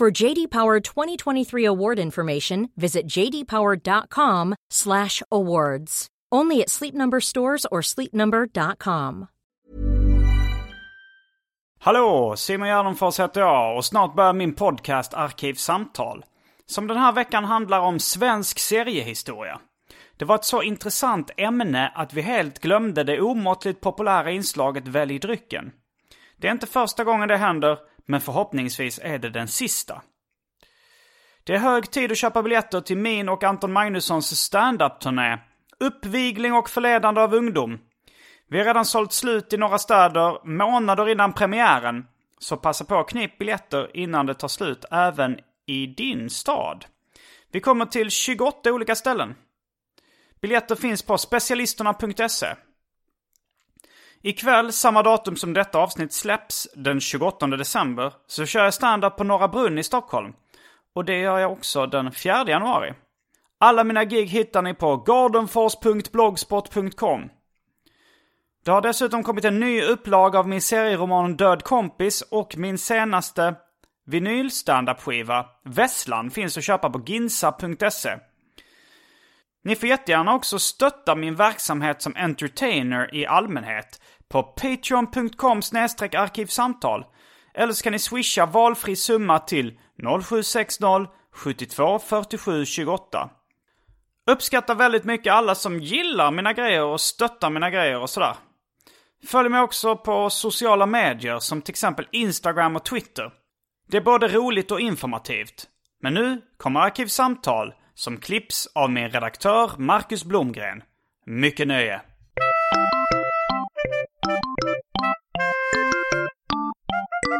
For JD Power 2023 award information, visit jdpower.com/awards. Only at Sleep Number stores or sleepnumber.com. Hallå, Simon Gärdenfors heter jag och snart börjar min podcast Arkivsamtal. Som den här veckan handlar om svensk seriehistoria. Det var ett så intressant ämne att vi helt glömde det omåttligt populära inslaget Välj drycken. Det är inte första gången det händer, men förhoppningsvis är det den sista. Det är hög tid att köpa biljetter till min och Anton Magnussons stand-up-turné. Uppvigling och förledande av ungdom. Vi har redan sålt slut i några städer månader innan premiären. Så passa på att knip biljetter innan det tar slut även i din stad. Vi kommer till 28 olika ställen. Biljetter finns på specialisterna.se. Ikväll, samma datum som detta avsnitt släpps, den 28 december, så kör jag stand-up på Norra Brunn i Stockholm. Och det gör jag också den 4 januari. Alla mina gig hittar ni på gardenfors.blogspot.com. Det har dessutom kommit en ny upplaga av min serieroman Död kompis och min senaste vinyl skiva Vesslan finns att köpa på ginsa.se. Ni får jättegärna också stötta min verksamhet som entertainer i allmänhet på patreon.com arkivsamtal. Eller så kan ni swisha valfri summa till 0760 72 47 28. Uppskattar väldigt mycket alla som gillar mina grejer och stöttar mina grejer och sådär. Följ mig också på sociala medier som till exempel Instagram och Twitter. Det är både roligt och informativt. Men nu kommer Arkivsamtal som klipps av min redaktör Marcus Blomgren. Mycket nöje! Hej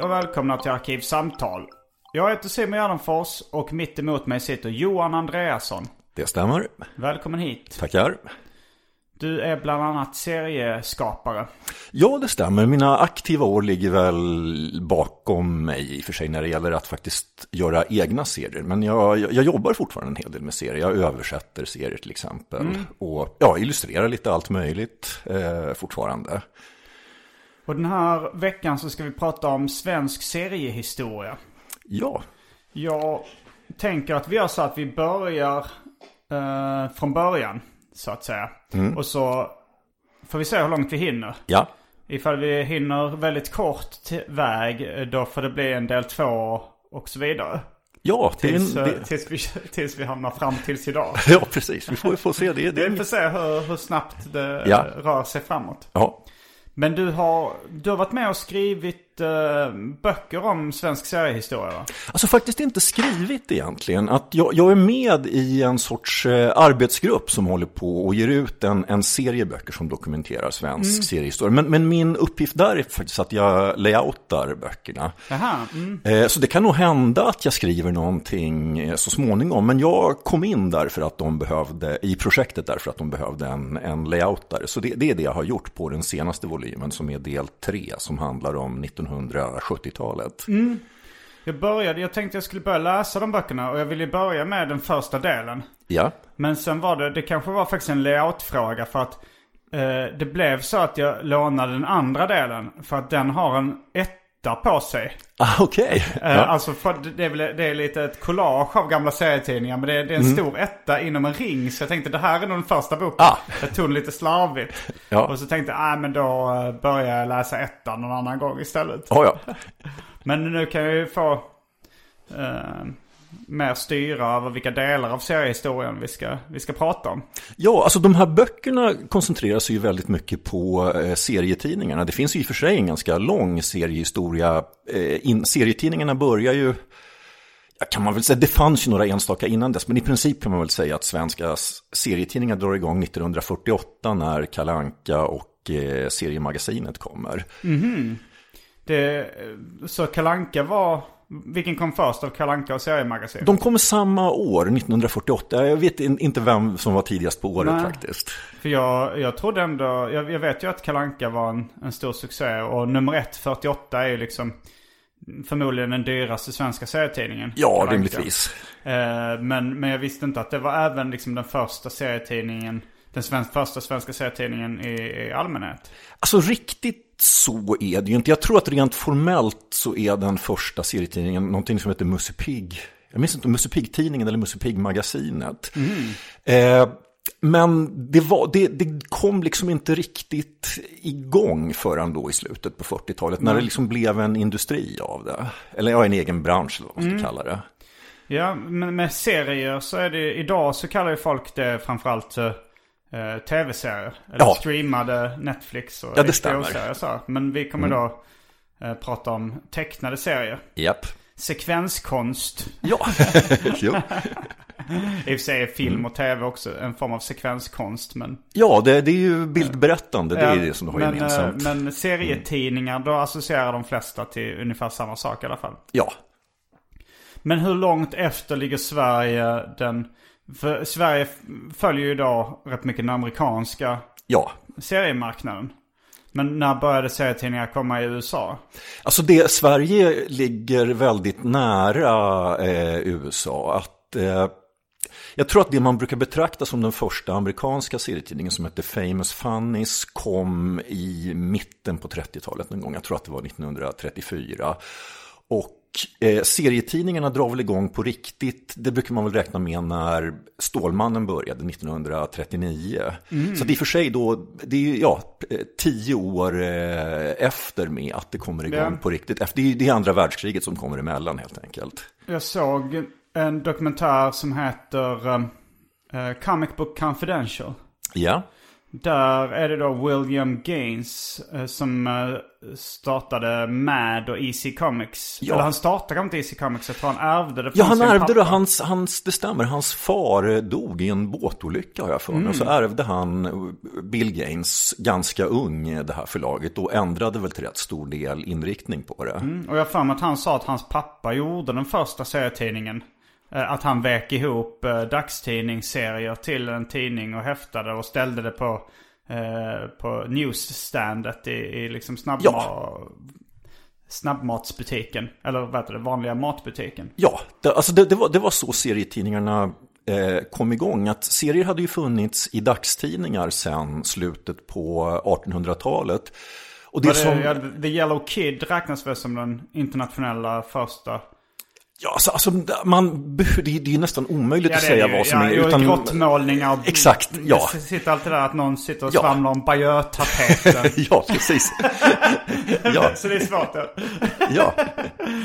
och välkomna till Arkivsamtal. Jag heter Simon Gärdenfors och mitt emot mig sitter Johan Andreasson. Det stämmer. Välkommen hit. Tackar. Du är bland annat serieskapare. Ja, det stämmer. Mina aktiva år ligger väl bakom mig i och för sig när det gäller att faktiskt göra egna serier. Men jag, jag jobbar fortfarande en hel del med serier. Jag översätter serier till exempel. Mm. Och ja, illustrerar lite allt möjligt eh, fortfarande. Och den här veckan så ska vi prata om svensk seriehistoria. Ja. Jag tänker att vi gör så att vi börjar eh, från början, så att säga. Mm. Och så får vi se hur långt vi hinner. Ja. Ifall vi hinner väldigt kort väg, då får det bli en del två och så vidare. Ja, tills, det, det... tills, vi, tills vi hamnar fram tills idag. ja, precis. Vi får, får se. Det, det... Vi får se hur, hur snabbt det ja. rör sig framåt. Ja. Men du har, du har varit med och skrivit uh, böcker om svensk seriehistoria va? Alltså faktiskt inte skrivit egentligen. Att jag, jag är med i en sorts uh, arbetsgrupp som håller på och ger ut en, en serie böcker som dokumenterar svensk mm. seriehistoria. Men, men, min uppgift där är faktiskt att jag layoutar böckerna. Mm. uh, så det kan nog hända att jag skriver någonting så småningom. Men jag kom in där för att de behövde, i projektet därför att de behövde en, en layoutare. Så det, det är det jag har gjort på den senaste volymen som är del 3 som handlar om 1970-talet. Mm. Jag började, jag tänkte jag skulle börja läsa de böckerna och jag ville börja med den första delen. Ja. Men sen var det, det kanske var faktiskt en layoutfråga för att eh, det blev så att jag lånade den andra delen. För att den har en ett, etta på sig. Ah, Okej. Eh, Ja. Alltså för det, är väl, det är lite ett collage av gamla serietidningar. Men det är, det är en stor etta inom en ring. Så jag tänkte det här är nog den första boken. Ah. Jag tog den lite slarvigt. Ja. Och så tänkte jag, nej men då eh, börjar jag läsa ettan någon annan gång istället. Ja, ja. Men nu kan jag ju få eh, mer styra över vilka delar av seriehistorien vi ska, vi ska prata om. Ja, alltså de här böckerna koncentrerar sig ju väldigt mycket på eh, serietidningarna. Det finns ju i och för sig en ganska lång seriehistoria. Eh, in, serietidningarna börjar ju, kan man väl säga, det fanns ju några enstaka innan dess, men i princip kan man väl säga att svenska serietidningar drar igång 1948 när Kalanka och eh, seriemagasinet kommer. Det, så Kalanka var, vilken kom först av Kalanka och seriemagasin? De kommer samma år, 1948. Jag vet in- inte vem som var tidigast på året Nej. faktiskt. För jag, jag trodde ändå, jag, jag vet ju att Kalanka var en, en stor succé och nummer ett, 48 är ju liksom förmodligen den dyraste svenska serietidningen. Ja, rimligtvis. Eh, men, men jag visste inte att det var även liksom den första serietidningen, den svensk, första svenska serietidningen i, i allmänhet. Alltså riktigt så är det ju inte. Jag tror att rent formellt så är den första serietidningen någonting som heter Musse Pigg. Jag minns inte om Musse Pigg-tidningen eller Musse Pigg-magasinet. Eh, men det, var, det, det kom liksom inte riktigt igång förrän då i slutet på 40-talet. När det liksom blev en industri av det. Eller ja, en egen bransch eller vad man ska kalla det. Ja, men med serier så är det, idag så kallar ju folk det framförallt eh, tv-serier. Eller Ja. streamade Netflix och Ja, det stämmer. Så. Men vi kommer då eh, prata om tecknade serier. Japp. Sekvenskonst. Ja, jo. I och för sig är film och tv också en form av sekvenskonst. Men, ja det, det är ju bildberättande. Det är Ja, det som de har men, gemensamt. eh, Men serietidningar, då associerar de flesta till ungefär samma sak i alla fall. Ja, Men hur långt efter ligger Sverige den... För Sverige följer ju idag rätt mycket den amerikanska ja. seriemarknaden. Men när började serietidningar komma i USA? Alltså det, Sverige ligger väldigt nära eh, USA. Att, eh, jag tror att det man brukar betrakta som den första amerikanska serietidningen som hette Famous Funnies kom i mitten på 30-talet någon gång. Jag tror att det var 1934. Och eh, serietidningarna drar väl igång på riktigt. Det brukar man väl räkna med när Stålmannen började 1939. Så att i och för sig då, det är ja, eh, tio år eh, efter med att det kommer igång Ja. på riktigt. Efter, det är- det är andra världskriget som kommer emellan helt enkelt. Jag såg en dokumentär som heter eh, Comic Book Confidential. Ja, Där är det då William Gaines eh, som eh, startade MAD och EC Comics. Ja. Eller han startade inte EC Comics, jag tror han ärvde det från ja han sin ärvde pappa. det. Hans, hans, det stämmer, hans far eh, dog i en båtolycka har jag för mig. Och så ärvde han Bill Gaines ganska ung det här förlaget och ändrade väl till rätt stor del inriktning på det. Och jag har för mig att han sa att hans pappa gjorde den första serietidningen. Eh, Att han väck ihop eh, dagstidningsserier till en tidning och häftade och ställde det på, eh, på newsstandet i, i liksom snabbma- Ja. snabbmatsbutiken. Eller vad heter det, vanliga matbutiken. Ja, det, alltså det, det, var, det var så serietidningarna kom igång. Att serier hade ju funnits i dagstidningar sedan slutet på 1800-talet. Och det som... det, ja, The Yellow Kid räknas väl som den internationella första. Ja, alltså, alltså, man, det, är- det är nästan omöjligt att det säga ju. vad som ja, är. Utan, grottmålningar. Exakt, ja. Sitter alltid där att någon sitter och Ja. svamlar om Bayeux-tapeten. ja, precis. ja, Så det är svårt. Ja. ja.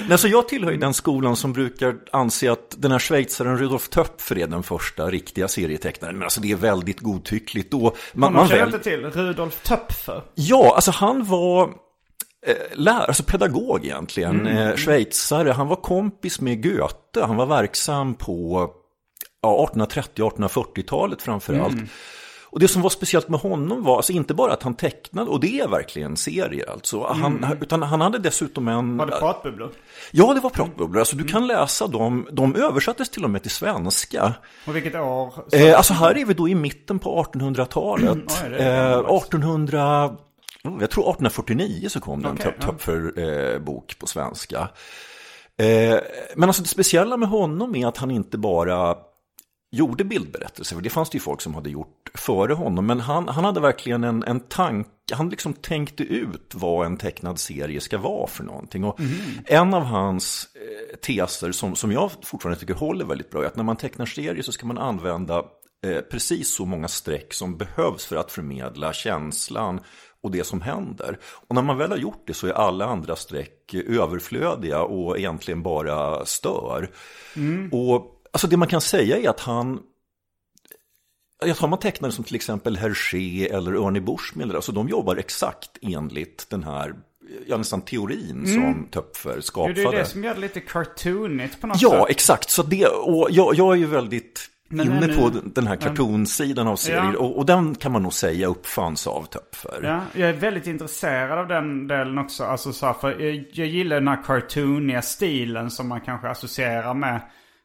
Nej, så jag tillhör ju den skolan som brukar anse att den här schweizaren Rudolf Töpfer är den första riktiga serietecknaren. Men alltså det är väldigt godtyckligt. Då, man, Man man väl... inte till Rudolf Töpfer. Ja, alltså han var lärare, alltså pedagog egentligen, Mm. eh, schweizare. Han var kompis med Goethe, han var verksam på ja, 1830-1840-talet framför allt. Mm. Och det som var speciellt med honom var alltså inte bara att han tecknade, och det är verkligen serier alltså, han, utan han hade dessutom en... Mm. Var det pratbubblor? Ja, det var pratbubblor. Alltså du kan läsa dem, de översattes till och med till svenska. Och vilket år? Eh, alltså här är vi då i mitten på 1800-talet. Oj, det är eh, gammalt. 1800, oh, jag tror 1849 så kom det en Okej, okay, Töpfer-bok på svenska. Eh, men alltså det speciella med honom är att han inte bara gjorde bildberättelser. För det fanns det ju folk som hade gjort före honom. Men han, han hade verkligen en, en tanke, han liksom tänkte ut vad en tecknad serie ska vara för någonting. Och En av hans eh, teser som, som jag fortfarande tycker håller väldigt bra är att när man tecknar serier så ska man använda eh, precis så många streck som behövs för att förmedla känslan och det som händer. Och när man väl har gjort det så är alla andra streck överflödiga och egentligen bara stör. Och alltså det man kan säga är att han jag tar man tecknare som till exempel Hergé eller Ernie Bushmiller, alltså de jobbar exakt enligt den här, ja nästan teorin som Töpfer Jo, skapade. det är det som gör det lite cartoonigt på något Ja, sätt. exakt. Så det, och jag, jag är ju väldigt Men inne nu- på den här cartoonsidan av serier. Ja. Och, och den kan man nog säga uppfanns av Töpfer. Ja, jag är väldigt intresserad av den delen också. Alltså så här, för jag, jag gillar den här cartooniga stilen som man kanske associerar med,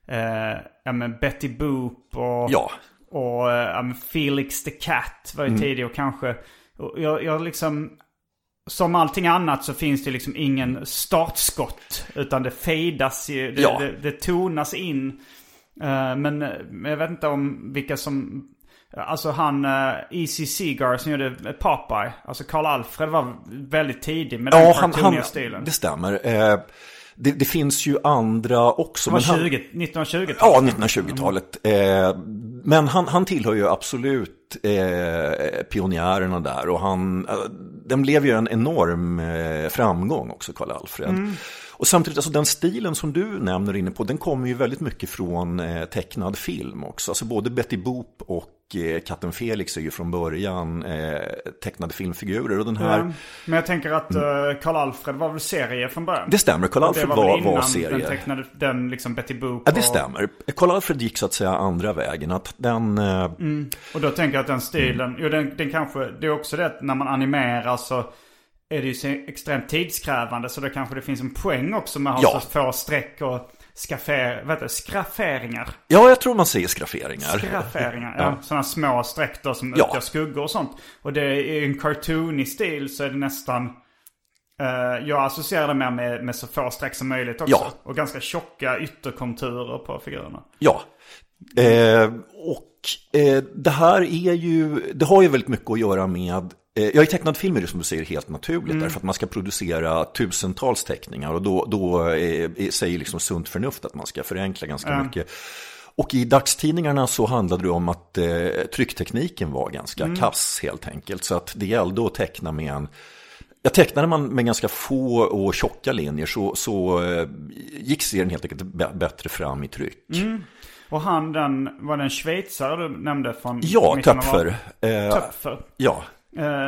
eh, ja, men Betty Boop och, Ja. och eh, Felix the Cat var ju tidig och kanske, och jag, jag liksom, som allting annat så finns det liksom ingen startskott. Utan det fejdas ju, det, Ja. det, det tonas in. Eh, men, men jag vet inte om vilka som... Alltså han, E.C. Seagar som gjorde Popeye. Alltså Karl Alfred var väldigt tidig med den Ja, han, cartooniga han, stilen. det stämmer. Eh, det, det finns ju andra också. det var men han- 20, 1920-talet. Ja, 1920-talet. Eh, men han, han tillhör ju absolut eh, pionjärerna där. Och han, eh, den blev ju en enorm eh, framgång också, Karl Alfred. Och samtidigt, alltså den stilen som du nämner inne på, den kommer ju väldigt mycket från eh, tecknad film också. Alltså både Betty Boop och eh, Katten Felix är ju från början eh, tecknade filmfigurer. Och den här, Ja, Men jag tänker att eh, Karl Alfred var väl serie från början? det stämmer, Karl Det Alfred väl var, var, innan serie. Den tecknade, den liksom Betty Boop. Ja, det och- stämmer. Karl Alfred gick så att säga andra vägen. Att den, eh, Och då tänker jag att den stilen, jo den, den kanske, det är också det att när man animerar så är det ju så extremt tidskrävande. Så då kanske det finns en poäng också med att ha Ja. så få streck och skaffer, vad heter det, skrafferingar. ja, jag tror man säger skrafferingar. Skrafferingar, ja. Sådana små streck då som Ja. utgör skuggor och sånt. Och det är en cartoonig stil så är det nästan, eh, jag associerar det mer med, med så få streck som möjligt också. Ja. Och ganska tjocka ytterkonturer på figurerna. Ja. Eh, och eh, det här är ju, det har ju väldigt mycket att göra med Ja, i tecknad film är det som du säger helt naturligt därför att man ska producera tusentals teckningar och då, då eh, eh, säger liksom sunt förnuft att man ska förenkla ganska mycket. Och i dagstidningarna så handlade det om att eh, trycktekniken var ganska kass helt enkelt. Så att det gällde att teckna med en jag tecknade man med ganska få och tjocka linjer så, så eh, gick serien helt enkelt bättre fram i tryck. Och han den, var det en schweizare du nämnde från Ja, Töpfer. Eh, Töpfer. ja, Eh,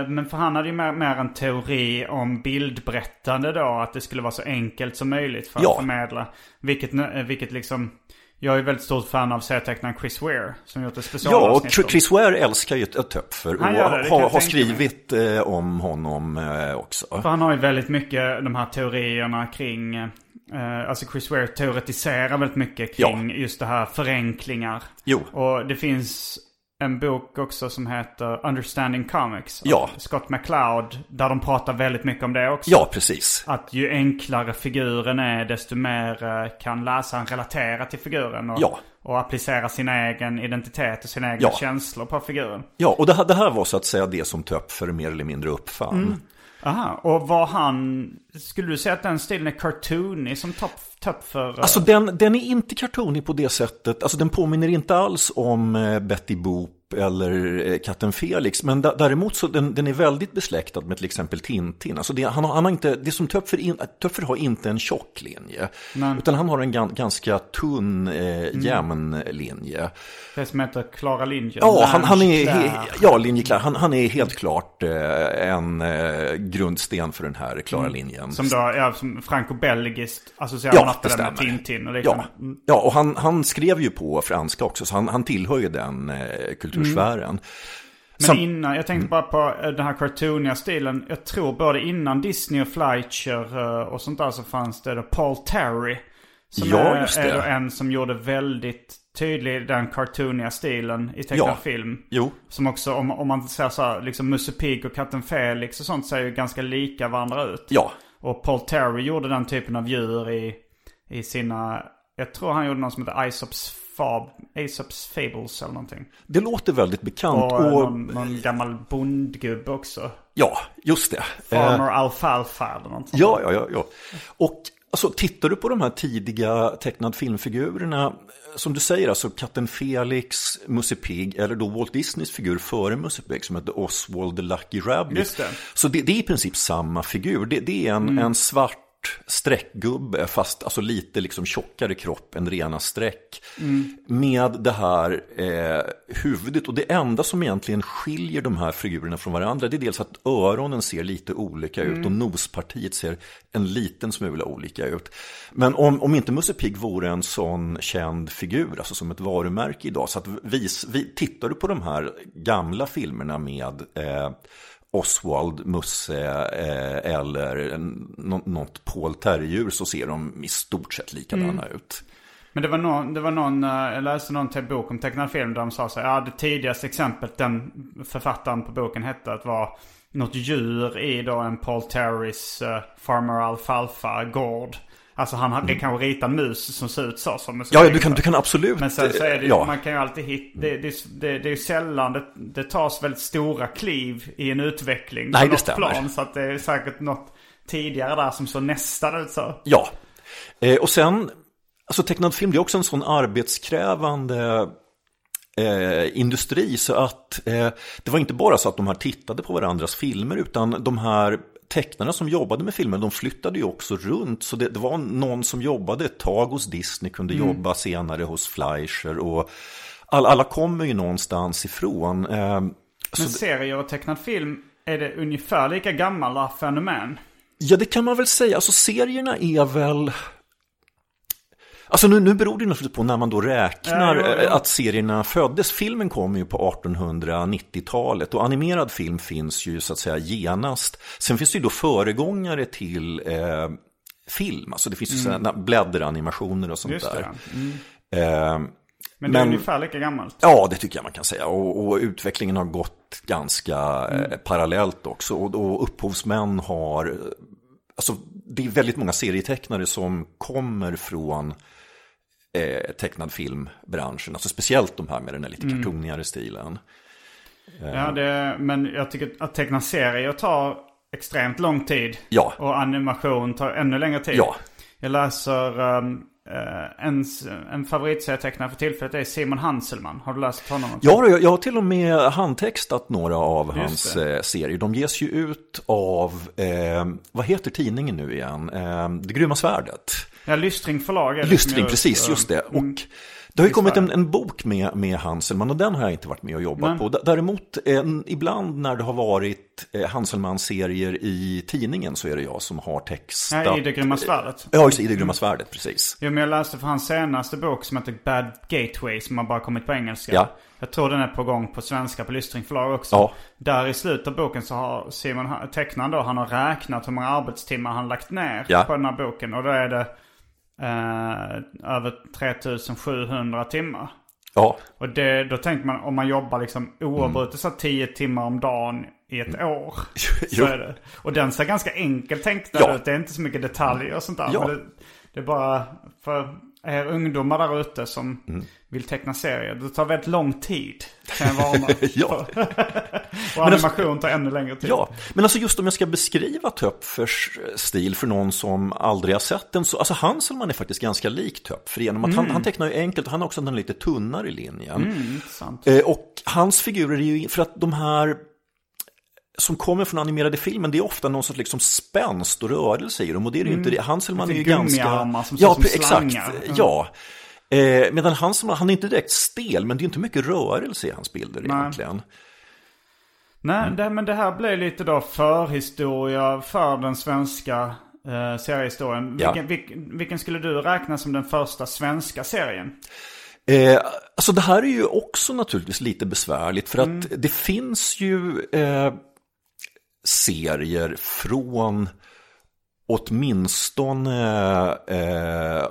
Men för han hade ju mer, mer en teori om bildberättande då. Att det skulle vara så enkelt som möjligt för att Ja. förmedla. Vilket, eh, vilket liksom... Jag är väldigt stort fan av serietecknaren Chris Ware. Som gjort ett ja, och specialavsnitt. Chris Ware älskar ju Töpfer och det, det har, har tänka mig. skrivit eh, om honom eh, också. För han har ju väldigt mycket de här teorierna kring... Eh, alltså Chris Ware teoretiserar väldigt mycket kring just det här förenklingar. Jo. Och det finns en bok också som heter Understanding Comics. Ja. Scott McCloud. Där de pratar väldigt mycket om det också. Ja, precis. Att ju enklare figuren är desto mer eh, kan läsaren relatera till figuren. Och, Ja. och applicera sin egen identitet och sina egna Ja. känslor på figuren. Ja, och det, här- det här var så att säga det som Töpfer mer eller mindre uppfann. Mm. Aha, och var han... Skulle du säga att den stilen är cartoonig som topp top för... Eh? Alltså den, den är inte cartoonig på det sättet, alltså den påminner inte alls om eh, Betty Boop eller eh, katten Felix, men däremot så den, den är väldigt besläktad med till exempel Tintin. Alltså det, han har, han har inte, det som Töpfer, in, Töpfer har inte en tjock linje, utan han har en gan, ganska tunn, eh, jämn linje. Det som heter Klara Lindgren. Ja, han, han är, he, ja, linje klar. Han, han är helt klart eh, en eh, grundsten för den här klara linjen. Som då, ja, som franco-belgiskt associerar Ja, man det det med. Tintin och Ja, liknande. Mm. ja och han, han skrev ju på franska också, så han, han tillhör ju den eh, kultursfären. Men Sam- innan, jag tänkte bara på eh, den här cartooniga stilen. Jag tror både innan Disney och Fleischer eh, och sånt där så fanns det då Paul Terry. Som Ja, är, just är det. då en som gjorde väldigt tydlig den cartooniga stilen i tecknad Ja. film. Jo, Som också, om, om man säger så här, liksom Musse Pigg och Katten Felix och sånt ser ju ganska lika varandra ut. ja, Och Paul Terry gjorde den typen av djur i, i sina jag tror han gjorde någon som heter Aesops, Fab, Aesops Fables eller någonting. Det låter väldigt bekant. Och, Och, någon, någon gammal bondgubbe också. Ja, just det. Farmer Eh, Alfalfa eller något sånt. Ja, ja, ja. ja. Och alltså, tittar du på de här tidiga tecknad filmfigurerna, som du säger, alltså katten Felix, Musse Pigg eller då Walt Disneys figur före Musse Pigg som hette Oswald the Lucky Rabbit. Det. Mm. Så det, det är i princip samma figur. Det, det är en, en svart streckgubbe fast alltså lite liksom tjockare kropp än rena streck. Mm. Med det här eh, huvudet och det enda som egentligen skiljer de här figurerna från varandra det är dels att öronen ser lite olika ut Mm. och nospartiet ser en liten smula olika ut. Men om, om inte Musse Pigg vore en sån känd figur, alltså som ett varumärke idag, så att vis, vi, tittar du på de här gamla filmerna med eh, Oswald, Musse eh, eller något Paul Terrier så ser de i stort sett likadana ut. Men det var någon, det var någon, eh, jag läste någon te- bok om tecknad film där de sa så här, ja det tidigaste exemplet den författaren på boken hette att var något djur i då en Paul Terrys uh, Farmer Alfalfa gård. Alltså han hade kanske ritat en mus som ser ut så som Mm. Ja, du kan, du kan absolut. Men sen så är det ja. man kan ju alltid hitta, det, det, det, det är ju sällan det, det tas väldigt stora kliv i en utveckling. Nej, på det stämmer. Plan, så att det är säkert något tidigare där som så nästan ut så. Ja, eh, och sen, alltså tecknad film det är också en sån arbetskrävande eh, industri så att eh, det var inte bara så att de här tittade på varandras filmer utan de här tecknarna som jobbade med filmen de flyttade ju också runt så det, det var någon som jobbade ett tag hos Disney kunde jobba senare hos Fleischer och all, alla kommer ju någonstans ifrån. Eh, Men serier och tecknad film, är det ungefär lika gamla fenomen? Ja, det kan man väl säga. Alltså serierna är väl... Alltså nu, nu beror det naturligtvis på när man då räknar Ja, ja, ja. eh, att serierna föddes. Filmen kom ju på 1890-talet och animerad film finns ju så att säga genast. Sen finns det ju då föregångare till eh, film. Alltså det finns ju sådana blädderanimationer och sånt Mm. Just där. ja. Eh, Men det är Men- ungefär lika gammalt. Ja, det tycker jag man kan säga. Och, och utvecklingen har gått ganska Mm. eh, parallellt också. Och, och upphovsmän har... Alltså, det är väldigt många serietecknare som kommer från eh, tecknad filmbranschen. Alltså speciellt de här med den här Mm. lite kartonigare stilen. Ja, det, men jag tycker att teckna serier tar extremt lång tid. Ja. Och animation tar ännu längre tid. Ja. Jag läser um, eh, en, en favoritserietecknare för tillfället är Simon Hanselman. Har du läst honom? också? Ja, jag, jag har till och med handtextat några av Just hans det. eh, serier. De ges ju ut av, eh, vad heter tidningen nu igen? Eh, det grymma svärdet. Ja, Lystring förlag är det Lystring, precis, eh, just det. Och mm. det har ju kommit en, en bok med, med Hanselman och den har jag inte varit med och jobbat Nej. på. Däremot, en, ibland när det har varit eh, Hanselman-serier i tidningen så är det jag som har textat. Ja, i Det grymma svärdet. Ja, just i det grymma svärdet, precis. Jo, men jag läste för hans senaste bok som heter Bad Gateway som har bara kommit på engelska. Ja. Jag tror den är på gång på svenska på Lystring förlag också. Ja. Där i slutet av boken så har Simon, tecknaren då, han har räknat hur många arbetstimmar han lagt ner Ja. på den här boken. Och då är det eh, över 3700 timmar. Ja, Och det, då tänker man om man jobbar liksom oavbrutet så 10 timmar om dagen i ett år. Så är det. Och den ser ganska enkelt tänkt Ja. ut. Det är inte så mycket detaljer och sånt där. Ja. Det, det är bara för er ungdomar där ute som Mm. Vill teckna serier. Det tar väldigt lång tid. Kan jag varna. Ja. och animation tar ännu längre tid. Ja, men alltså just om jag ska beskriva Töpfers stil för någon som aldrig har sett den så, alltså Hanselman är faktiskt ganska lik Töpfer genom att han, han tecknar ju enkelt och han har också den lite tunnare linjen. Mm. Eh, och hans figurer är ju, för att de här som kommer från animerade filmen, det är ofta någon sorts liksom spänst och rörelse i dem. Och det är det ju inte. Hanselman är ju ganska... som ser ja, som pre- exakt. Mm. Ja. Eh, medan Hanselman, han är inte direkt stel, men det är inte mycket rörelse i hans bilder Nej. egentligen. Nej, Mm. det, men det här blir lite då förhistoria för den svenska eh, seriehistorien. Ja. Vilken, vilken, vilken skulle du räkna som den första svenska serien? Eh, alltså det här är ju också naturligtvis lite besvärligt för att Mm. det finns ju eh, serier från åtminstone eh,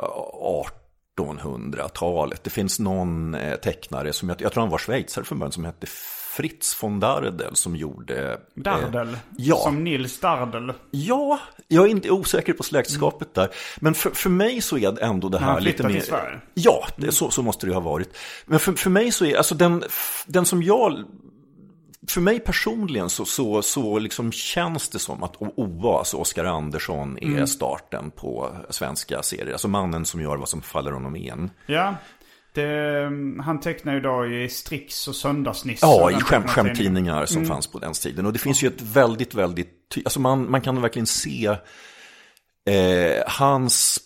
1800-talet. Det finns någon eh, tecknare som jag, jag tror han var schweizare från början som hette Fritz von Dardel som gjorde... Dardel? Eh, ja. Som Nils Dardel? Ja, jag är inte osäker på släktskapet där. Men för, för mig så är ändå det här lite mer... Ja, det, så, så måste det ju ha varit. Men för, för mig så är, alltså den, den som jag för mig personligen så, så, så liksom känns det som att OA, alltså Oskar Andersson, är mm. starten på svenska serier. Alltså mannen som gör vad som faller honom in. Ja, det, han tecknar ju då i Strix och Söndagsnisse. Ja, i skämt, skämttidningar som mm. fanns på den tiden. Och det finns ju ett väldigt, väldigt, alltså man, man kan verkligen se eh, hans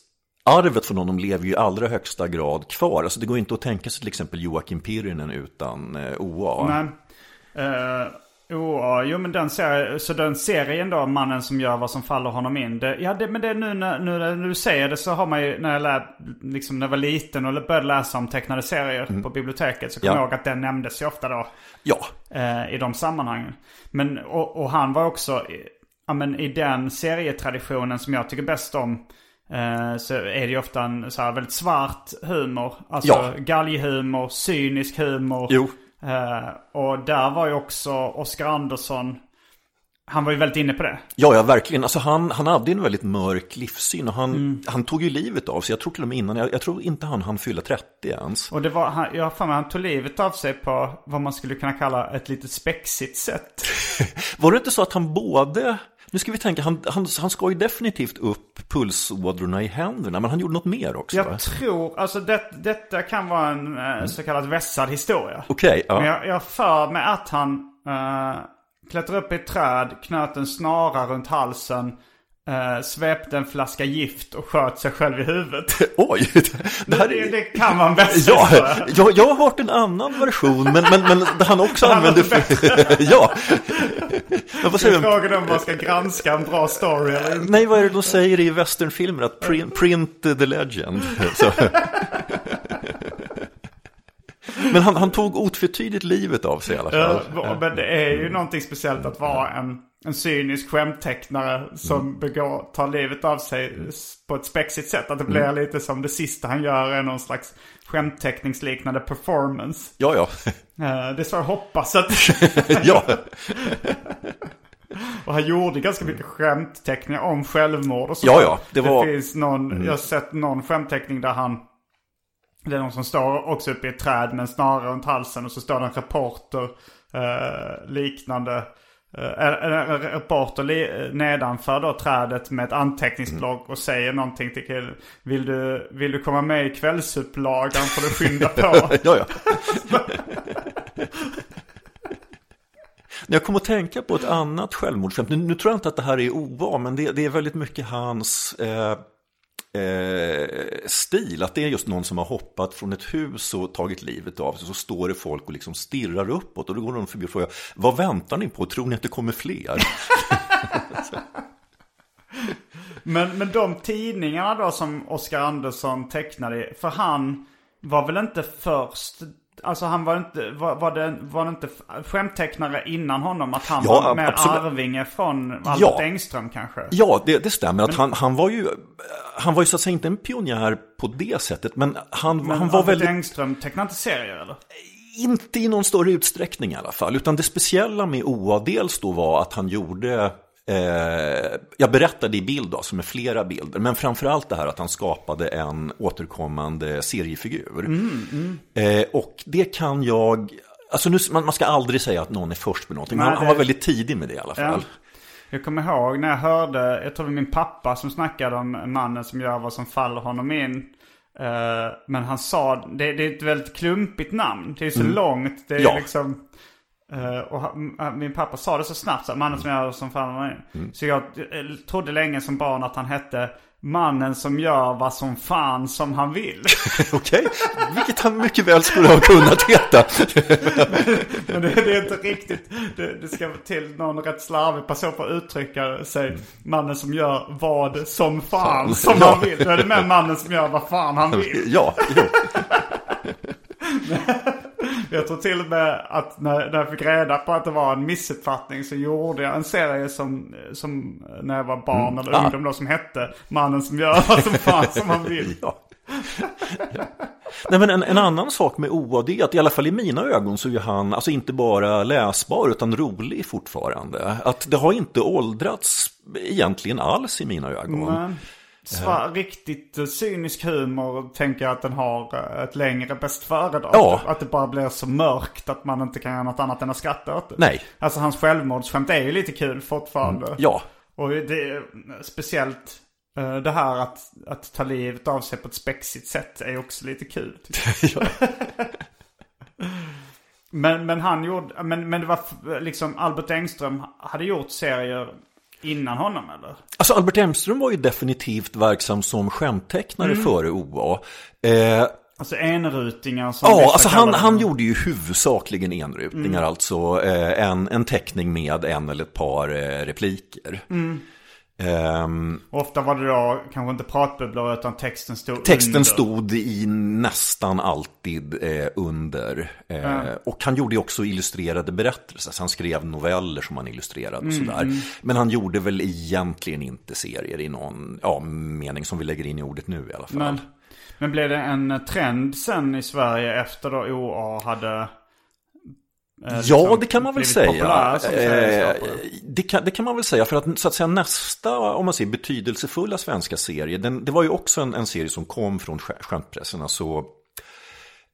arvet från honom lever ju i allra högsta grad kvar. Alltså det går inte att tänka sig till exempel Joakim Pirinen utan eh, OA. Nej. Uh, oh, jo men den serien, så den serien då, Mannen som gör vad som faller honom in. Det, ja det, men det nu när, nu när du säger det så har man ju, när jag, lär, liksom, när jag var liten och började läsa om tecknade serier mm. på biblioteket. Så kommer ja. jag ihåg att den nämndes ju ofta då. Ja. Uh, I de sammanhangen. Men, och, och han var också, ja men i den serietraditionen som jag tycker bäst om. Uh, så är det ju ofta en så väldigt svart humor. Alltså ja. galghumor, cynisk humor. Jo. Uh, och där var ju också Oscar Andersson han var ju väldigt inne på det. Ja, ja verkligen. Alltså han, han hade en väldigt mörk livssyn och han, mm. han tog ju livet av sig. Jag tror till och med innan, jag, jag tror inte han hann fylla 30 ens. Och det var, han, jag mig, han tog livet av sig på vad man skulle kunna kalla ett lite spexigt sätt. var det inte så att han både nu ska vi tänka, han, han, han skar ju definitivt upp pulsådrorna i händerna, men han gjorde något mer också. Jag va? tror, alltså det, detta kan vara en mm. så kallad vässad historia. Okej, okay, ja. Men jag, jag för mig att han uh, klättrade upp i ett träd, knöt en snara runt halsen, Uh, svepte en flaska gift och sköt sig själv i huvudet. Oj! Det, här är... det, det kan man bäst ja, jag, jag har hört en annan version, men, men, men han också använde... ja! Men vad säger Frågan om man ska granska en bra story eller inte. Nej, vad är det de säger i westernfilmer? Att print, print the legend. Men han, han tog otvetydigt livet av sig i alla fall. Ja, men det är ju någonting speciellt att vara en, en cynisk skämttecknare som mm. begår, tar livet av sig på ett spexigt sätt. Att det blir mm. lite som det sista han gör är någon slags skämtteckningsliknande performance. Ja, ja. Det är så jag hoppas att... ja. Och han gjorde ganska mycket skämtteckningar om självmord och så. Ja, ja. Det, var... det finns någon, mm. jag har sett någon skämtteckning där han det är någon som står också uppe i ett träd med en snara runt halsen och så står det en reporter eh, liknande. Eh, en reporter nedanför då trädet med ett anteckningsblock och säger någonting till killen. Vill du, vill du komma med i kvällsupplagan får du skynda på. ja, ja. Jag kommer att tänka på ett annat självmordsskämt. Nu, nu, tror jag inte att det här är ovan men det, det är väldigt mycket hans eh, eh, stil. Att det är just någon som har hoppat från ett hus och tagit livet av sig. Så står det folk och liksom stirrar uppåt. Och då går de förbi och frågar, vad väntar ni på? Tror ni att det kommer fler? men, men de tidningarna då som Oskar Andersson tecknade, för han var väl inte först Alltså han var inte, var, var, det, var det inte skämttecknare innan honom? Att han ja, var mer absolut. arvinge från Albert ja. Engström kanske? Ja, det, det stämmer. Men, att han, han var ju, han var ju så att säga inte en pionjär på det sättet. Men han, men han var Albert väldigt... Engström tecknade inte serier eller? Inte i någon större utsträckning i alla fall. Utan det speciella med OA dels då var att han gjorde jag berättade i bild då, som är flera bilder, men framförallt det här att han skapade en återkommande seriefigur. Mm, mm. Eh, och det kan jag, alltså nu, man, man, ska aldrig säga att någon är först med någonting, Nej, han, han, var väldigt tidig med det i alla fall. Ja. Jag kommer ihåg när jag hörde, jag tror det var min pappa som snackade om mannen som gör vad som faller honom in. Uh, men han sa, det, det, är ett väldigt klumpigt namn. Det är så mm. långt. Det är ja. liksom... Uh, och min pappa sa det så snabbt, så mannen som jag som fan mm. Så jag eh, trodde länge som barn att han hette Mannen som gör vad som fan som han vill. Okej, vilket han mycket väl skulle ha kunnat heta. men, men det, det, är inte riktigt, det, det ska till någon rätt slarvig person för att uttrycka sig. Mannen som gör vad som fan, fan. som ja. han vill. Då är det med mannen som gör vad fan han vill. ja, jo. Jag tror till och med att när, när jag fick reda på att det var en missuppfattning så gjorde jag en serie som, som när jag var barn mm. eller ah. ungdom då som hette Mannen som gör vad som fan som han vill. ja. Nej, men en, en, annan sak med OA det är att i alla fall i mina ögon så är han alltså inte bara läsbar utan rolig fortfarande. Att det har inte åldrats egentligen alls i mina ögon. Men, svar, riktigt cynisk humor tänker jag att den har ett längre bäst före-datum. Ja. Att det bara blir så mörkt att man inte kan göra något annat än att skratta åt det. Nej. Alltså hans självmordsskämt är ju lite kul fortfarande. Ja, Och det är speciellt eh, det här att, att ta livet av sig på ett spexigt sätt är också lite kul. men, men han gjorde, men, men det var liksom Albert Engström hade gjort serier innan honom eller? Alltså Albert Emström var ju definitivt verksam som skämttecknare före OA. Eh, Alltså enrutingar som ja, alltså han, dem. han gjorde ju huvudsakligen enrutningar, alltså eh, en, en teckning med en eller ett par eh, repliker. Ehm, Ofta var det då kanske inte pratbubblor utan texten stod Texten under. stod i nästan alltid eh, under. Eh, Och han gjorde också illustrerade berättelser. Så han skrev noveller som han illustrerade och sådär. Men han gjorde väl egentligen inte serier i någon ja, mening som vi lägger in i ordet nu i alla fall. Men, men blev det en trend sen i Sverige efter då OA hade... eh, Ja, liksom det kan man väl säga. populär som Eh, det, kan, det kan man väl säga, för att så att säga nästa, om man säger betydelsefulla svenska serie, den, det var ju också en, en serie som kom från sk- skämtpressen, alltså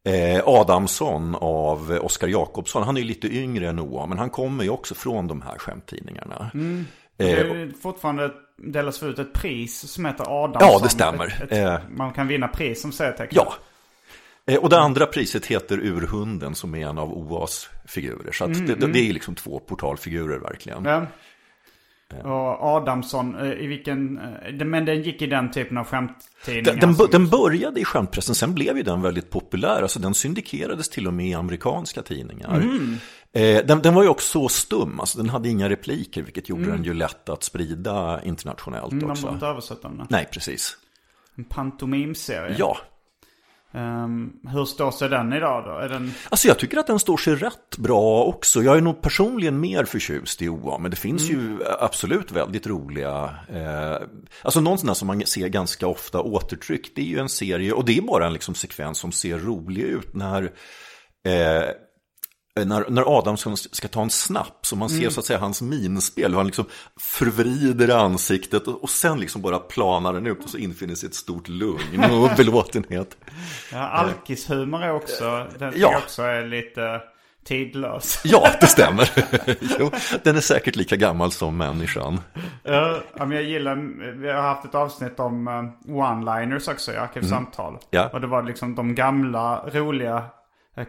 eh, Adamsson av Oskar Jakobsson, han är ju lite yngre än Noah, men han kommer ju också från de här skämttidningarna. Det Eh, är ju fortfarande delas ut ett pris som heter Adamsson. Ja, det stämmer. Ett, ett, man kan vinna pris som serietecknare. Ja. Eh, Och det andra priset heter Urhunden som är en av OAs figurer. Så att det, det är liksom två portalfigurer verkligen. Ja. Och Adamsson, eh, i vilken... eh, Men den gick i den typen av skämttidningar. Den, den, som- den började i skämtpressen, sen blev ju den väldigt populär. Alltså den syndikerades till och med i amerikanska tidningar. Mm. Eh, den, den var ju också stum, alltså den hade inga repliker, vilket gjorde Mm. den ju lätt att sprida internationellt har också. inte översatt den. Nej, precis. En pantomimserie. Ja, Ehm, hur står sig den idag då? Är den... Alltså jag tycker att den står sig rätt bra också. Jag är nog personligen mer förtjust i OA, men det finns ju absolut väldigt roliga, eh, alltså någon sån där som man ser ganska ofta återtryckt, det är ju en serie, och det är bara en liksom sekvens som ser rolig ut när eh, när, när Adamsson ska ta en snaps så man ser så att säga hans minspel, hur han liksom förvrider ansiktet och, och sen liksom bara planar den ut och så infinner sig ett stort lugn och belåtenhet. Ja, alkishumor är också, den Ja. också är lite tidlös. Ja, det stämmer. jo, den är säkert lika gammal som människan. Ja, men jag gillar, vi har haft ett avsnitt om eh, one-liners också i Arkivsamtal. Ja. Och det var liksom de gamla, roliga, eh,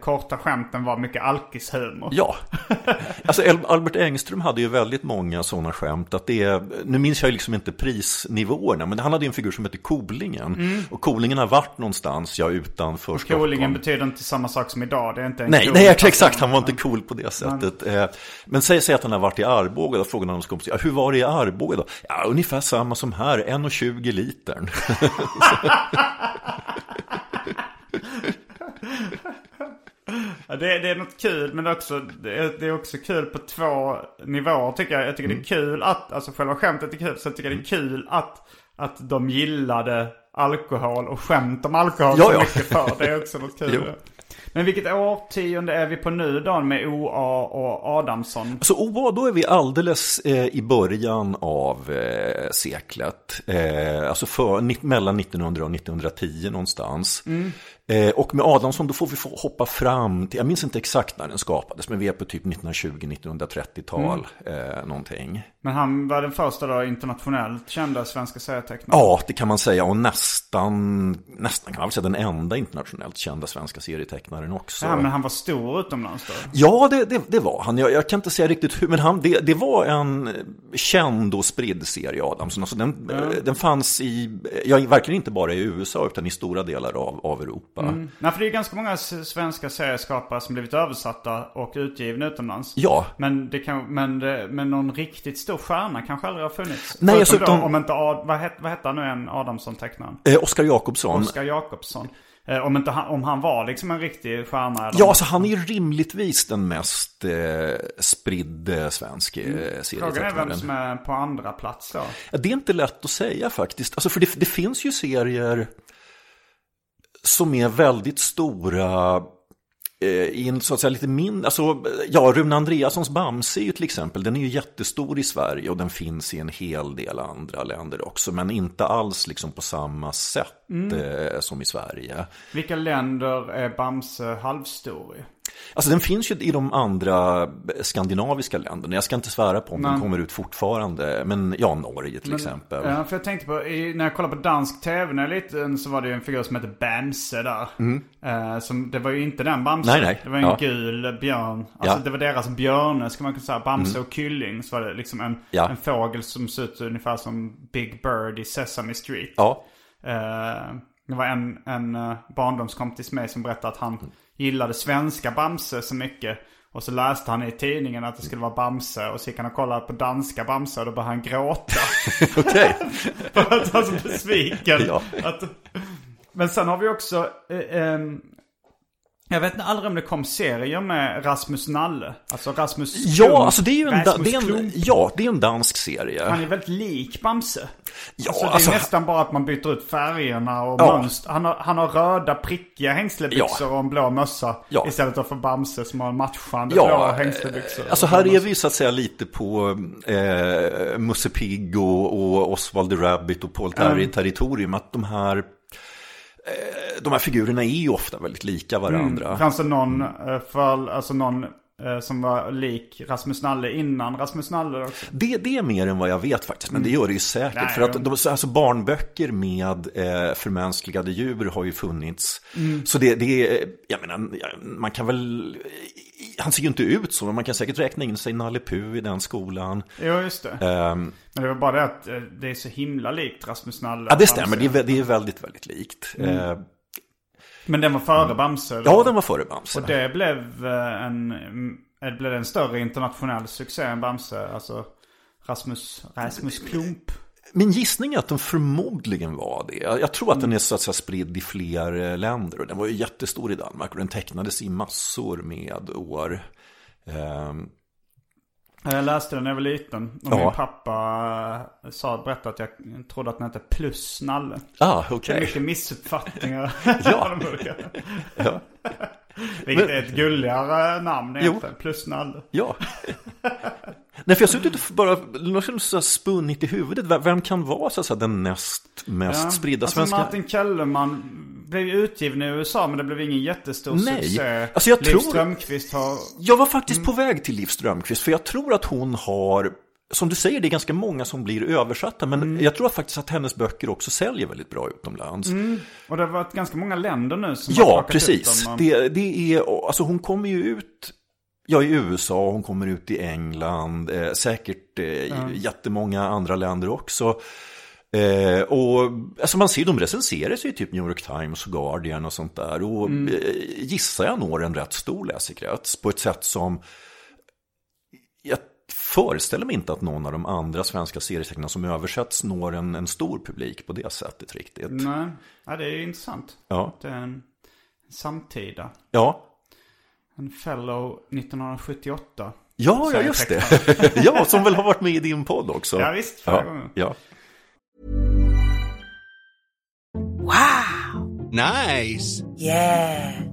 korta skämten var mycket alkishumor. Ja, alltså Albert Engström hade ju väldigt många sådana skämt. Att det är, nu minns jag liksom inte prisnivåerna, men han hade en figur som hette Kolingen. Och Kolingen har varit någonstans, ja, utanför Stockholm. Coolingen betyder inte samma sak som idag. Det är inte en Nej, nej exakt, han var inte cool på det sättet. Eh, Men säg, säg att han har varit i Arboga, då frågade han hans kompis, ja, hur var det i Arboga då? Ja, ungefär samma som här, 1,20 litern. Det, det är något kul men det är, också, det, är, det är också kul på två nivåer tycker jag. Jag tycker Mm. det är kul att, alltså själva skämtet är kul. Så jag tycker det är kul att, att de gillade alkohol och skämt om alkohol Ja, så ja. mycket för. Det är också något Jo. kul. Men vilket årtionde är vi på nu då med OA och Adamsson? Så OA, då är vi alldeles eh, i början av eh, seklet. Eh, alltså för, mellan 1900 och 1910 någonstans. Eh, och med Adamsson då får vi hoppa fram till, jag minns inte exakt när den skapades, men vi är på typ 1920-1930-tal eh, någonting. Men han var den första då internationellt kända svenska serietecknaren. Ja, det kan man säga. Och nästan, nästan kan man väl säga den enda internationellt kända svenska serietecknaren också. Ja, men han var stor utomlands då. Ja, det, det, det var han. Jag, jag kan inte säga riktigt hur, men han, det, det var en känd och spridd serie Adamsson. Alltså den, den fanns i, ja, verkligen inte bara i USA utan i stora delar av, av Europa. Nej, för det är ganska många svenska serieskapare som blivit översatta och utgivna utomlands. Ja, Men, det kan, men, det, men någon riktigt stor stjärna kanske aldrig har funnits. Nej, Förutom alltså, då, om inte Ad, vad, het, vad hette han nu en Adamsson-tecknaren? eh, Oskar Jakobsson. Oskar Jakobsson. Eh, om, inte han, om han var liksom en riktig stjärna eller Ja, alltså han är ju rimligtvis den mest eh, spridde svensk eh, Frågan är vem serietecknaren. som är på andra plats då. Ja, det är inte lätt att säga faktiskt. Alltså, för det, det finns ju serier som är väldigt stora eh, i en så att säga lite mindre, alltså ja, Rune Andreassons Bamse är ju till exempel, den är ju jättestor i Sverige och den finns i en hel del andra länder också, men inte alls liksom på samma sätt eh, som i Sverige. Vilka länder är Bamse halvstor i? Alltså den finns ju i de andra skandinaviska länderna. Jag ska inte svära på om den kommer ut fortfarande. Men ja, Norge till exempel. Ja, för jag tänkte på, när jag kollade på dansk tv när jag var liten så var det ju en figur som hette Bamse där. Eh, som, det var ju inte den Bamse. Nej, nej. Det var en Ja. gul björn. Alltså Ja. Mm. det var deras björne, ska man kunna säga. Bamse och Kylling. Så var det liksom en, Ja. en fågel som ser ut ungefär som Big Bird i Sesame Street. Ja, Eh, det var en, en uh, barndomskompis med som berättade att han gillade svenska Bamse så mycket. Och så läste han i tidningen att det skulle vara Bamse och så gick han och kollade på danska Bamse och då började han gråta. okej. För att han var så besviken. Ja. Att, men sen har vi också, eh, ehm, jag vet inte aldrig om det kom serier med Rasmus Nalle. Alltså Rasmus Ja, Klump, alltså det är ju en, da- det är en, ja, det är en dansk serie. Han är väldigt lik Bamse. Ja, alltså, det är alltså- nästan bara att man byter ut färgerna och Ja. mönster. Han har, han har röda prickiga hängslebyxor och en blå mössa. Ja. Istället för Bamse som har matchande Ja, blå hängslebyxor. Alltså här är vi så att säga lite på eh, Musse Pigg och, och Oswald the Rabbit och Paul Terry territorium. Att de här, de här figurerna är ju ofta väldigt lika varandra. Fanns det någon, eh, för, alltså någon eh, som var lik Rasmus Nalle innan Rasmus Nalle också? Det, det är mer än vad jag vet faktiskt, men det gör det ju säkert. Nej, för att de, alltså barnböcker med eh, förmänskligade djur har ju funnits. Så det, det är, jag menar, man kan väl, han ser ju inte ut så, men man kan säkert räkna in sig Nalle Puh i den skolan. Jo, just det. Ehm, Men det var bara det att eh, det är så himla likt Rasmus Nalle. ja, det stämmer, det är, det är väldigt, väldigt likt. Eh, Men den var före Bamse? eller? ja, den var före Bamse. Och det blev eh, en, mm, det blev en större internationell succé än Bamse. Alltså Rasmus, Rasmus Klump. Min gissning är att den förmodligen var det. Jag tror att den är så att säga spridd i fler eh, länder. Och den var ju jättestor i Danmark och den tecknades i massor med år. Ehm, Jag läste den när jag var liten. Och Ja. min pappa eh, sa, berättade att jag trodde att den hette Plus Nalle. ah, Det är mycket missuppfattningar. Ja. Ja. Vilket är ett gulligare namn egentligen. Plus Nalle. Ja. Nej, för jag har suttit och bara spunnit i huvudet. Vem- kan vara så att säga, den näst mest Ja. spridda alltså, svenska? Martin Kellerman blev utgiven i USA men det blev ingen jättestor Nej. succé. Alltså, jag Liv tror- Strömquist har... Jag var faktiskt Mm. på väg till Liv Strömquist. För jag tror att hon har, som du säger, det är ganska många som blir översatta. Men Mm. jag tror faktiskt att hennes böcker också säljer väldigt bra utomlands. Och det har varit ganska många länder nu som har Ja, precis. dem. Det, det är, alltså hon kommer ju ut Ja, i USA, hon kommer ut i England, eh, säkert eh, i jättemånga andra länder också. Eh, och alltså man ser, de recenseras ju i typ New York Times och Guardian och sånt där. Och Mm. eh, gissar jag når en rätt stor läsekrets på ett sätt som jag föreställer mig inte att någon av de andra svenska serietecknarna som översätts når en, en stor publik på det sättet riktigt. Nej, ja, det är ju intressant. Ja, Det är en samtida. ja. En fellow 1978. Ja, ja, just det. ja, som väl har varit med i din podd också. Ja, visst, förra Ja, ja. Nice. Yeah.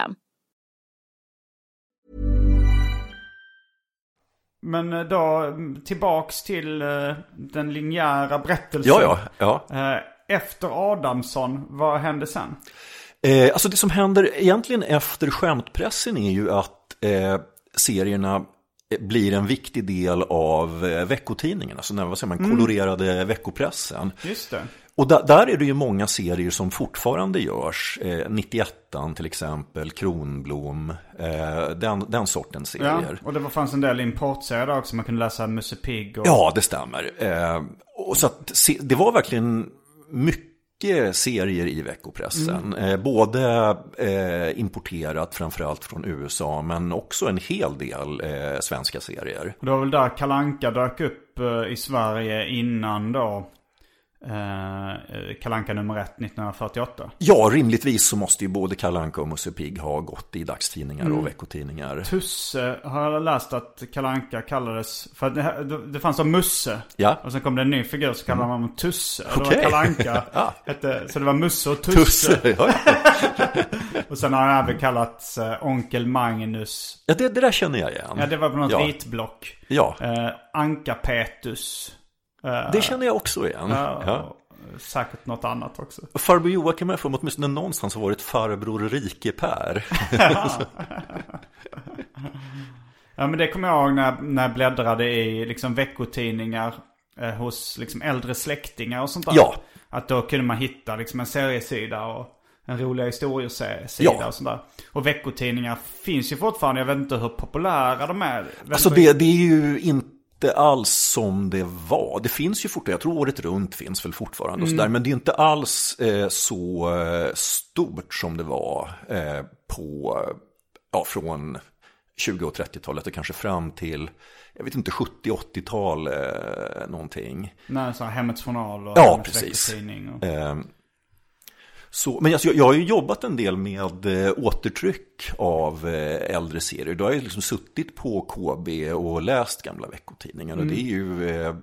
Men eh, då mm, tillbaks till eh, den linjära berättelsen. Ja, ja, ja. Eh, Efter Adamsson, vad hände sen? Eh, alltså det som händer egentligen efter skämtpressen är ju att eh, serierna blir en viktig del av veckotidningen, alltså den vad säger man, kolorerade veckopressen. Just det. Och da, där är det ju många serier som fortfarande görs. Eh, 91 till exempel, Kronblom, eh, den, den sortens Ja, serier. och det fanns en del importserier där också. Man kunde läsa Musse Pigg och... Ja, det stämmer. Eh, och så att, se, det var verkligen mycket serier i veckopressen. Eh, både eh, importerat framförallt från USA men också en hel del eh, svenska serier. Det var väl där Kalanka dök upp eh, i Sverige innan då. Eh, Kalanka nummer ett 1948. Ja, rimligtvis så måste ju både Kalle Anka och Musse Pigg ha gått i dagstidningar och veckotidningar. Tusse har jag läst att Kalanka kallades. För det, det, det fanns som Musse. Ja. Och sen kom det en ny figur så kallade man honom Tusse. Och Okej. det var Kalanka. Ja. hette, så det var Musse och Tusse. Tusse, ja, Och sen har han även kallats eh, Onkel Magnus. ja det, det där känner jag igen. Ja, det var på något Ja. vitblock. Ja, Eh, Anka Petus. Eh, det känner jag också igen. ja, Ja. Säkert något annat också. Farbror Joakim för mig åtminstone någonstans har varit farbror Rike-Per. Ja men det kommer jag ihåg när, när jag bläddrade i liksom veckotidningar eh, hos liksom äldre släktingar och sånt där. Ja. Att då kunde man hitta liksom en seriesida och en roliga historiesida Ja. och sånt där. Och veckotidningar finns ju fortfarande. Jag vet inte hur populära de är. Alltså det, det är ju inte alls som det var. Det finns ju fortfarande, jag tror året runt finns väl fortfarande och sådär. Men det är inte alls eh, så eh, stort som det var eh, på, ja från 20 och 30-talet och kanske fram till, jag vet inte, 70-80-tal eh, någonting. Nej, så Hemmets Journal och Ja, Hemmets precis. veckotidning Och... Så, men alltså, jag, jag har ju jobbat en del med eh, återtryck av eh, äldre serier. Då har jag liksom suttit på KB och läst gamla veckotidningar. Och det är ju, eh,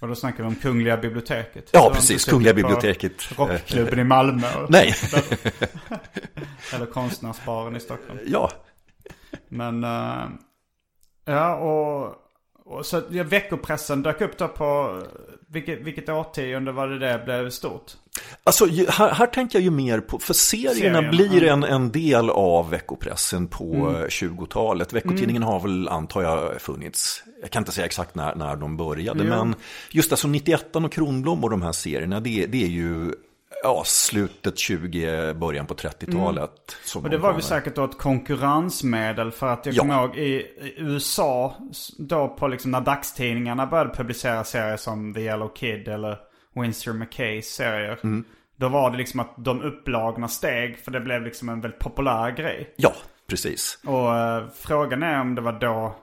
Och då snackar vi om Kungliga biblioteket. Ja, precis. Kungliga biblioteket. Rockklubben i Malmö. nej, Eller Konstnärsbaren i Stockholm. ja. Men, eh, ja och, och så ja, veckopressen dök upp då på, vilket, vilket årtionde var det det blev stort? Alltså, här, här tänker jag ju mer på, för serierna Serierna, blir en, en del av veckopressen på eh, 20-talet. Veckotidningen har väl, antar jag, funnits. Jag kan inte säga exakt när, när de började, Jo. men just alltså 91 och Kronblom och de här serierna, det, det är ju ja, slutet 20, början på 30-talet. som Mm. Och det de var väl säkert då ett konkurrensmedel för att jag Ja. kommer ihåg i, i USA, då på liksom när dagstidningarna började publicera serier som The Yellow Kid eller Winsor McKays serier. Mm. Då var det liksom att de upplagorna steg för det blev liksom en väldigt populär grej. Ja, precis. Och eh, frågan är om det var då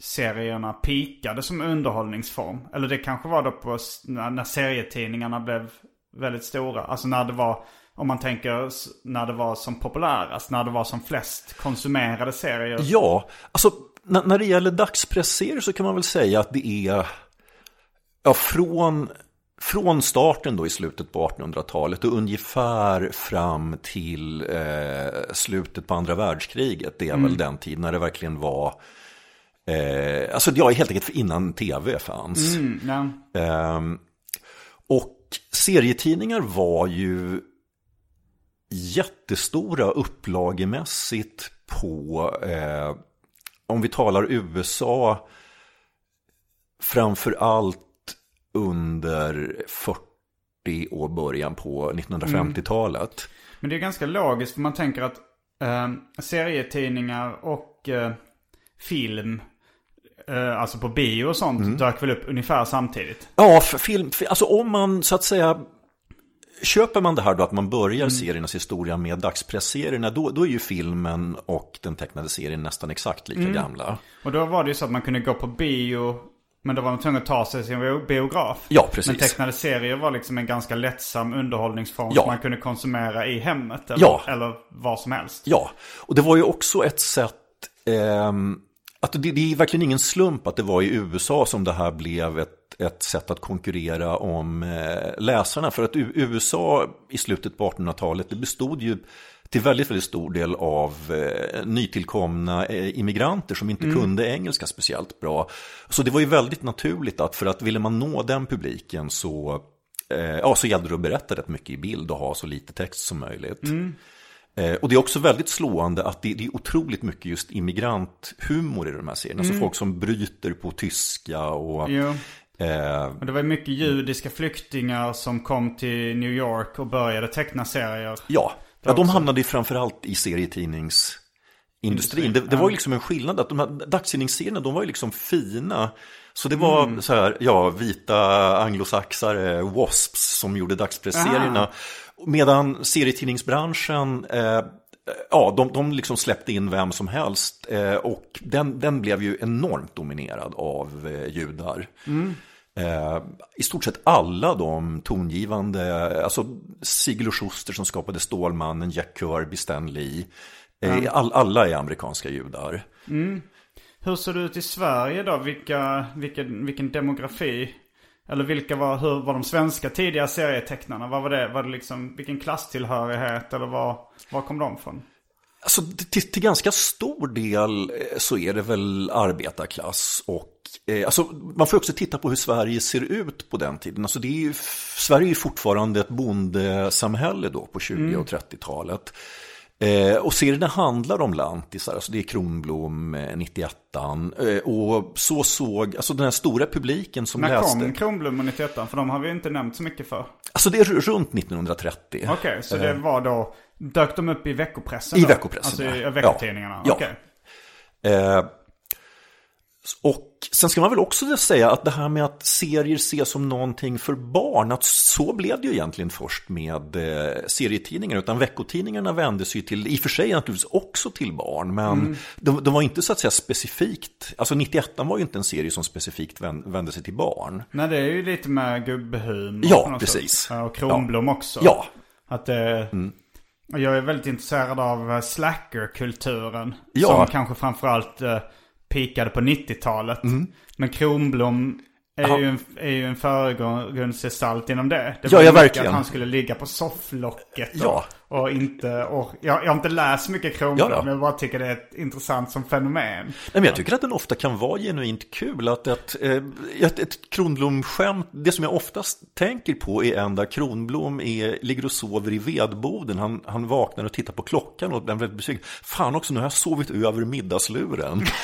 serierna pikade som underhållningsform. Eller det kanske var då på när, när serietidningarna blev väldigt stora. Alltså när det var, om man tänker när det var som populärast, när det var som flest konsumerade serier. Ja, alltså när, när det gäller dagspressserier så kan man väl säga att det är ja, från, från starten då i slutet på 1800-talet och ungefär fram till eh, slutet på andra världskriget. Det är väl den tid när det verkligen var Eh, alltså ja, helt enkelt innan tv fanns. Mm, ja. Ehm, och serietidningar var ju jättestora upplagemässigt på, eh, om vi talar USA, framför allt under 40 och början på 1950-talet. Mm. Men det är ganska logiskt för man tänker att eh, serietidningar och eh, film eh, alltså på bio och sånt, Mm. dök väl upp ungefär samtidigt. Ja, för film, för, alltså om man så att säga Köper man det här då att man börjar Mm. seriernas historia med dagspresserierna då, då är ju filmen och den tecknade serien nästan exakt Mm. lika gamla. Och då var det ju så att man kunde gå på bio, men då var man tvungen att ta sig till sin biograf. Ja, precis. Men tecknade serier var liksom en ganska lättsam underhållningsform Ja. som man kunde konsumera i hemmet eller, Ja. eller var som helst. Ja, och det var ju också ett sätt ehm, att det, det är verkligen ingen slump att det var i USA som det här blev ett, ett sätt att konkurrera om eh, läsarna. För att USA i slutet på 1800-talet det bestod ju till väldigt, väldigt stor del av eh, nytillkomna eh, immigranter som inte kunde engelska speciellt bra. Så det var ju väldigt naturligt att för att ville man nå den publiken så, eh, ja, så gällde det att berätta rätt mycket i bild och ha så lite text som möjligt. Eh, Och det är också väldigt slående att det, är otroligt mycket just immigranthumor i de här serierna. Alltså folk som bryter på tyska och... Jo. Eh, Och det var mycket judiska flyktingar som kom till New York och började teckna serier. ja, ja, de hamnade framförallt i serietidningsindustrin. Det, det var ju liksom en skillnad att de här dagstidningsserierna, de var ju liksom fina. Så det var så här, ja, vita anglosaxare, wasps, som gjorde dagspresserierna. Medan serietidningsbranschen, eh, ja, de, de liksom släppte in vem som helst. Eh, och den, den blev ju enormt dominerad av eh, judar. Eh, I stort sett alla de tongivande, alltså Sigel och Schuster som skapade Stålmannen, Jack Kirby, Stan Lee. Eh, all, alla är amerikanska judar. Hur ser det ut i Sverige då? Vilka, vilken, vilken demografi? Eller vilka var, hur var de svenska tidiga serietecknarna? Vad var det? Var det liksom, vilken klasstillhörighet? Eller var, var kom de från? Alltså till, till ganska stor del eh, så är det väl arbetarklass och eh, alltså, man får också titta på hur Sverige ser ut på den tiden. Alltså, det är ju, Sverige är fortfarande ett bondesamhälle då på 20 och 30-talet. Eh, och serierna handlar om lantisar, alltså det är Kronblom, eh, 91 eh, och så såg, alltså den här stora publiken som När läste. kom Kronblom och 91 För de har vi inte nämnt så mycket för. Alltså det är runt 1930. Okej, så det var då, dök de upp i veckopressen I då? veckopressen, Alltså i ja. veckotidningarna? Ja. Okej. Eh, och sen ska man väl också säga att det här med att serier ses som någonting för barn, att så blev det ju egentligen först med eh, serietidningar, utan veckotidningarna vände sig till, i och för sig naturligtvis också till barn, men de, de var inte så att säga specifikt, alltså 91 var ju inte en serie som specifikt vän, vände sig till barn. Nej, det är ju lite med gubbhumor Ja, precis. sätt. Ja, Och Kronblom också. Ja, Att det... Och jag är väldigt intresserad av eh, slackerkulturen. Ja. Som kanske framförallt pikade på 90-talet. Men Kronblom är Mm. Ja. ju, en, är ju en förgrundsgestalt inom det. Det Ja, var ja, mycket verkligen. Att han skulle ligga på sofflocket. Och, Ja. Och inte... Och, jag, jag har inte läst mycket Kronblom. Ja. Men jag bara tycker det är ett intressant som fenomen. Nej, men jag tycker att den ofta kan vara genuint kul. Att ett, eh, ett, ett Kronblom-skämt, det som jag oftast tänker på är en där Kronblom är, ligger och sover i vedboden. Han, han vaknar och tittar på klockan och blir besviken. Fan också, nu har jag sovit över middagsluren.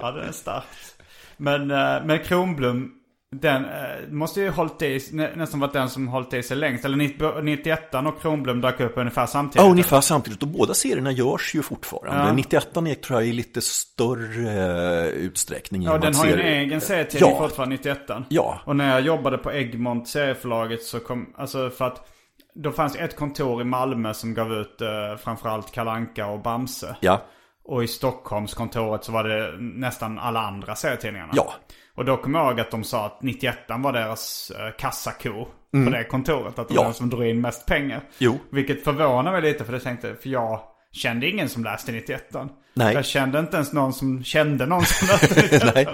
Ja, det är starkt. Men, eh, men Kronblom, den eh, måste ju hållit i, nä, nästan varit den som hållit i sig längst. Eller 90 91 och Kronblom dök upp ungefär samtidigt. Ja, ungefär samtidigt. Och båda serierna görs ju fortfarande. Ja. 91 är tror jag i lite större utsträckning. Ja, den har ju en egen serietidning Ja. fortfarande, 91 Ja. Och när jag jobbade på Egmont serieförlaget så kom, alltså för att då fanns ett kontor i Malmö som gav ut eh, framförallt Kalanka och Bamse. Ja, Och i Stockholmskontoret så var det nästan alla andra serietidningarna. ja. Och då kommer jag ihåg att de sa att 91 var deras eh, kassako på det kontoret. Att de Mm. Ja. var den som drog in mest pengar. Jo. Vilket förvånar mig lite för jag tänkte, för jag kände ingen som läste 91 Nej. Jag kände inte ens någon som kände någon som läste 91 Nej.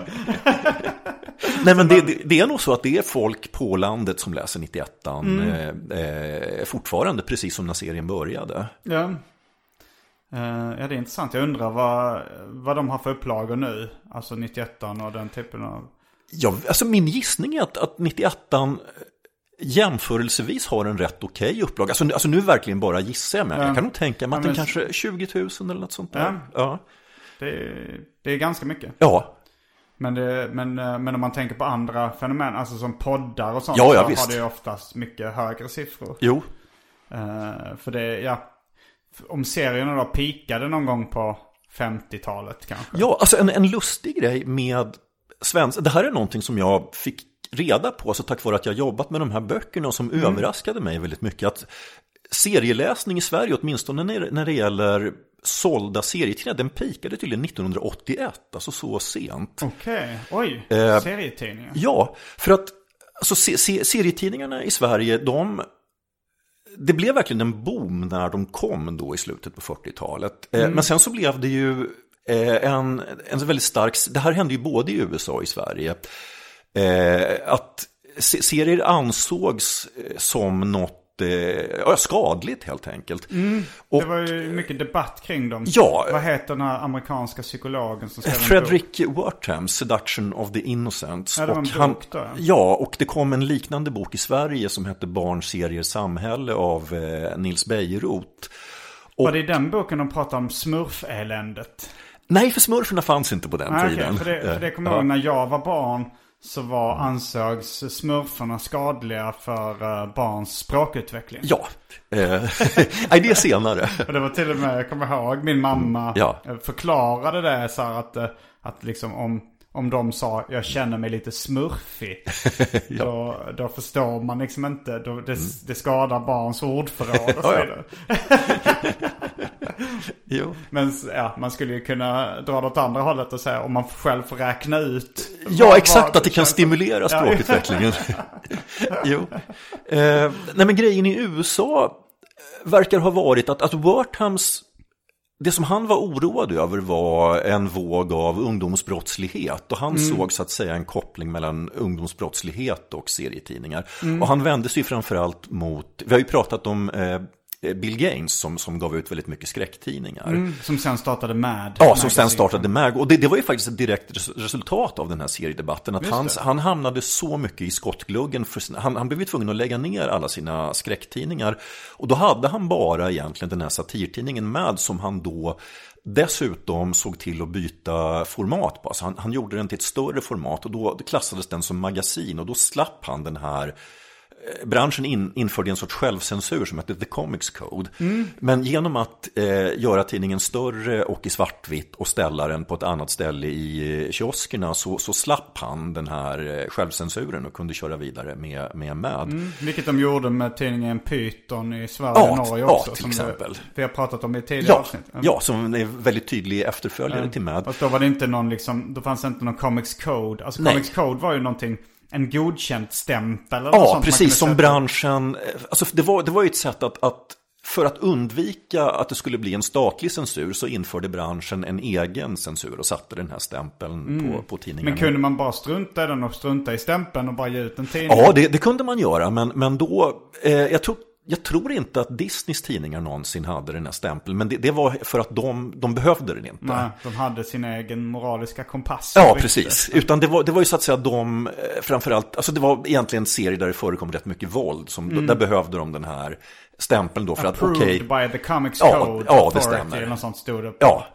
Nej men det, det, det är nog så att det är folk på landet som läser 91 Mm. eh, eh, fortfarande, precis som när serien började. Ja. Eh, ja, det är intressant. Jag undrar vad, vad de har för upplagor nu. Alltså 91 och den typen av... Ja, alltså min gissning är att, att 91 jämförelsevis har en rätt okej upplaga. Alltså, nu- alltså nu verkligen bara gissar jag, men Ja. jag kan nog tänka mig att Ja, den men- kanske 20 000 eller något sånt där. Ja. Ja. Det är, det är ganska mycket. Ja, Men, det, men, eh, men om man tänker på andra fenomen, alltså som poddar och sånt. Ja, ja, så visst. har det ju oftast mycket högre siffror. jo. Eh, för det, ja. Om serierna då pikade någon gång på 50-talet kanske. Ja, alltså en, en lustig grej med svensk, det här är någonting som jag fick reda på, alltså tack vare att jag jobbat med de här böckerna som överraskade mig väldigt mycket. Att serieläsning i Sverige, åtminstone när, det gäller sålda serietidningar, den pikade tydligen 1981, alltså så sent. Okej, oj. Eh, serietidningar. Ja, för att alltså, se, se, serietidningarna i Sverige, de det blev verkligen en boom när de kom då i slutet på 40-talet. Eh, Men sen så blev det ju eh, en, en väldigt stark, det här hände ju både i USA och i Sverige, eh, att se- serier ansågs som något eh, ja, skadligt helt enkelt. Och Det var ju mycket debatt kring dem. Ja. Vad heter den här amerikanska psykologen som skrev? Frederick Wertham, Seduction of the Innocents. Ja, det var en och han, bok då, ja. ja, och det kom en liknande bok i Sverige som hette Barnserier samhälle av eh, Nils Bejerot. Var det i den boken de pratade om smurfeländet? Nej, för smurferna fanns inte på den Nej, okej, tiden. för det, för det kommer jag ihåg när jag var barn. Så var, ansågs smurfarna skadliga för eh, barns språkutveckling. Ja, eh, nej det är senare. Och det var till och med, jag kommer ihåg, min mamma Ja. eh, förklarade det så här att, att liksom om, om de sa jag känner mig lite smurfig. då, då förstår man liksom inte, då, det, det skadar barns ordförråd och så Ja, ja. vidare. Jo. Men ja, man skulle ju kunna dra det åt andra hållet och säga om man själv får räkna ut. Ja, vad- exakt, vad att det kan stimulera språkutvecklingen. jo. Eh, nej, men grejen i USA eh, verkar ha varit att, att Werthams det som han var oroad över var en våg av ungdomsbrottslighet och han såg så att säga en koppling mellan ungdomsbrottslighet och serietidningar. Och han vände sig framförallt mot, vi har ju pratat om eh, Bill Gaines som, som gav ut väldigt mycket skräcktidningar. Mm, som sen startade Mad. Ja, som sen startade MAG. Och det, det var ju faktiskt ett direkt res- resultat av den här seriedebatten. Att han, han hamnade så mycket i skottgluggen. För, han, han blev ju tvungen att lägga ner alla sina skräcktidningar. Och då hade han bara egentligen den här satirtidningen MAD som han då dessutom såg till att byta format på. Alltså han, han gjorde den till ett större format och då klassades den som magasin. Och då slapp han den här branschen in, införde en sorts självcensur som hette The Comics Code. Men genom att eh, göra tidningen större och i svartvitt och ställa den på ett annat ställe i eh, kioskerna så, så slapp han den här eh, självcensuren och kunde köra vidare med, med MAD. Mm, vilket de gjorde med tidningen Python i Sverige Ja, och Norge ja, också. till som exempel. Vi, vi har pratat om i tidigare Ja, avsnitt. Mm. ja, som är väldigt tydlig efterföljare till MAD. Fast då var det inte någon liksom, då fanns det inte någon Comics Code. Alltså Nej. Comics Code var ju någonting, en godkänd stämpel eller Ja, sånt precis som branschen. Alltså det, var, det var ju ett sätt att, att för att undvika att det skulle bli en statlig censur så införde branschen en egen censur och satte den här stämpeln på, på tidningarna. Mm. Men kunde man bara strunta i den och strunta i stämpeln och bara ge ut en tidning? Ja, det, det kunde man göra, men, men då, eh, jag, tror, jag tror inte att Disneys tidningar någonsin hade den här stämpeln, men det, det var för att de, de behövde den inte. Nej, de hade sin egen moraliska kompass. Ja, precis. Utan det var, det var ju så att säga de, eh, framförallt, alltså det var egentligen serier där det förekom rätt mycket våld. Som, Där behövde de den här stämpeln då för att, Mm. Approved okej, by the Comics Ja, Code ja, det stämmer. något sånt stod det på. ja.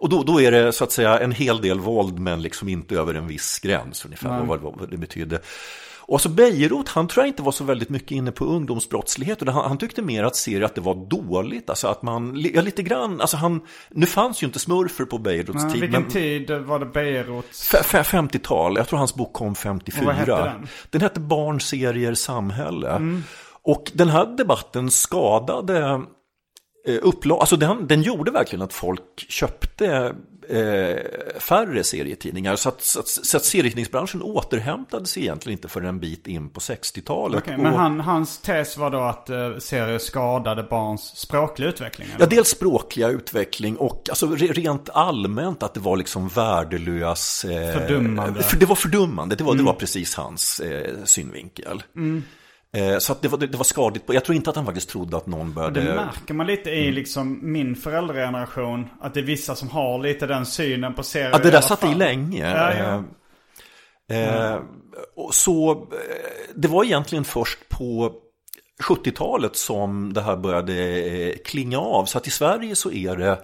Och då, då är det så att säga en hel del våld, men liksom inte över en viss gräns ungefär, vad, vad det betydde. Och så Bejerot, han tror jag inte var så väldigt mycket inne på ungdomsbrottslighet. Och han, han tyckte mer att serier att det var dåligt. Alltså att man, ja lite grann, alltså han, nu fanns ju inte smurfer på Bejerots tid. vilken men, tid var det Bejerots? F- f- 50-tal, jag tror hans bok kom 54. Och vad hette den? Den hette Barn, serier, samhälle. Och den här debatten skadade eh, upplag, alltså den, den gjorde verkligen att folk köpte eh, färre serietidningar. Så att, så, att, så att serietidningsbranschen återhämtade sig egentligen inte för en bit in på 60-talet. Okej, men han, hans tes var då att eh, serier skadade barns språkliga utveckling? eller? Ja, dels språkliga utveckling och alltså re- rent allmänt att det var liksom värdelös... Eh, Fördummande. För det var fördummande, det var, det var precis hans eh, synvinkel. Eh, så att det var, det, det var skadligt. Jag tror inte att han faktiskt trodde att någon Det började... märker man lite Mm. i liksom min föräldrageneration. Att det är vissa som har lite den synen på serier. Ja, det där satt i länge. Ja, ja. Eh, eh, och så, eh, det var egentligen först på 70-talet som det här började eh, klinga av. Så att i Sverige så är det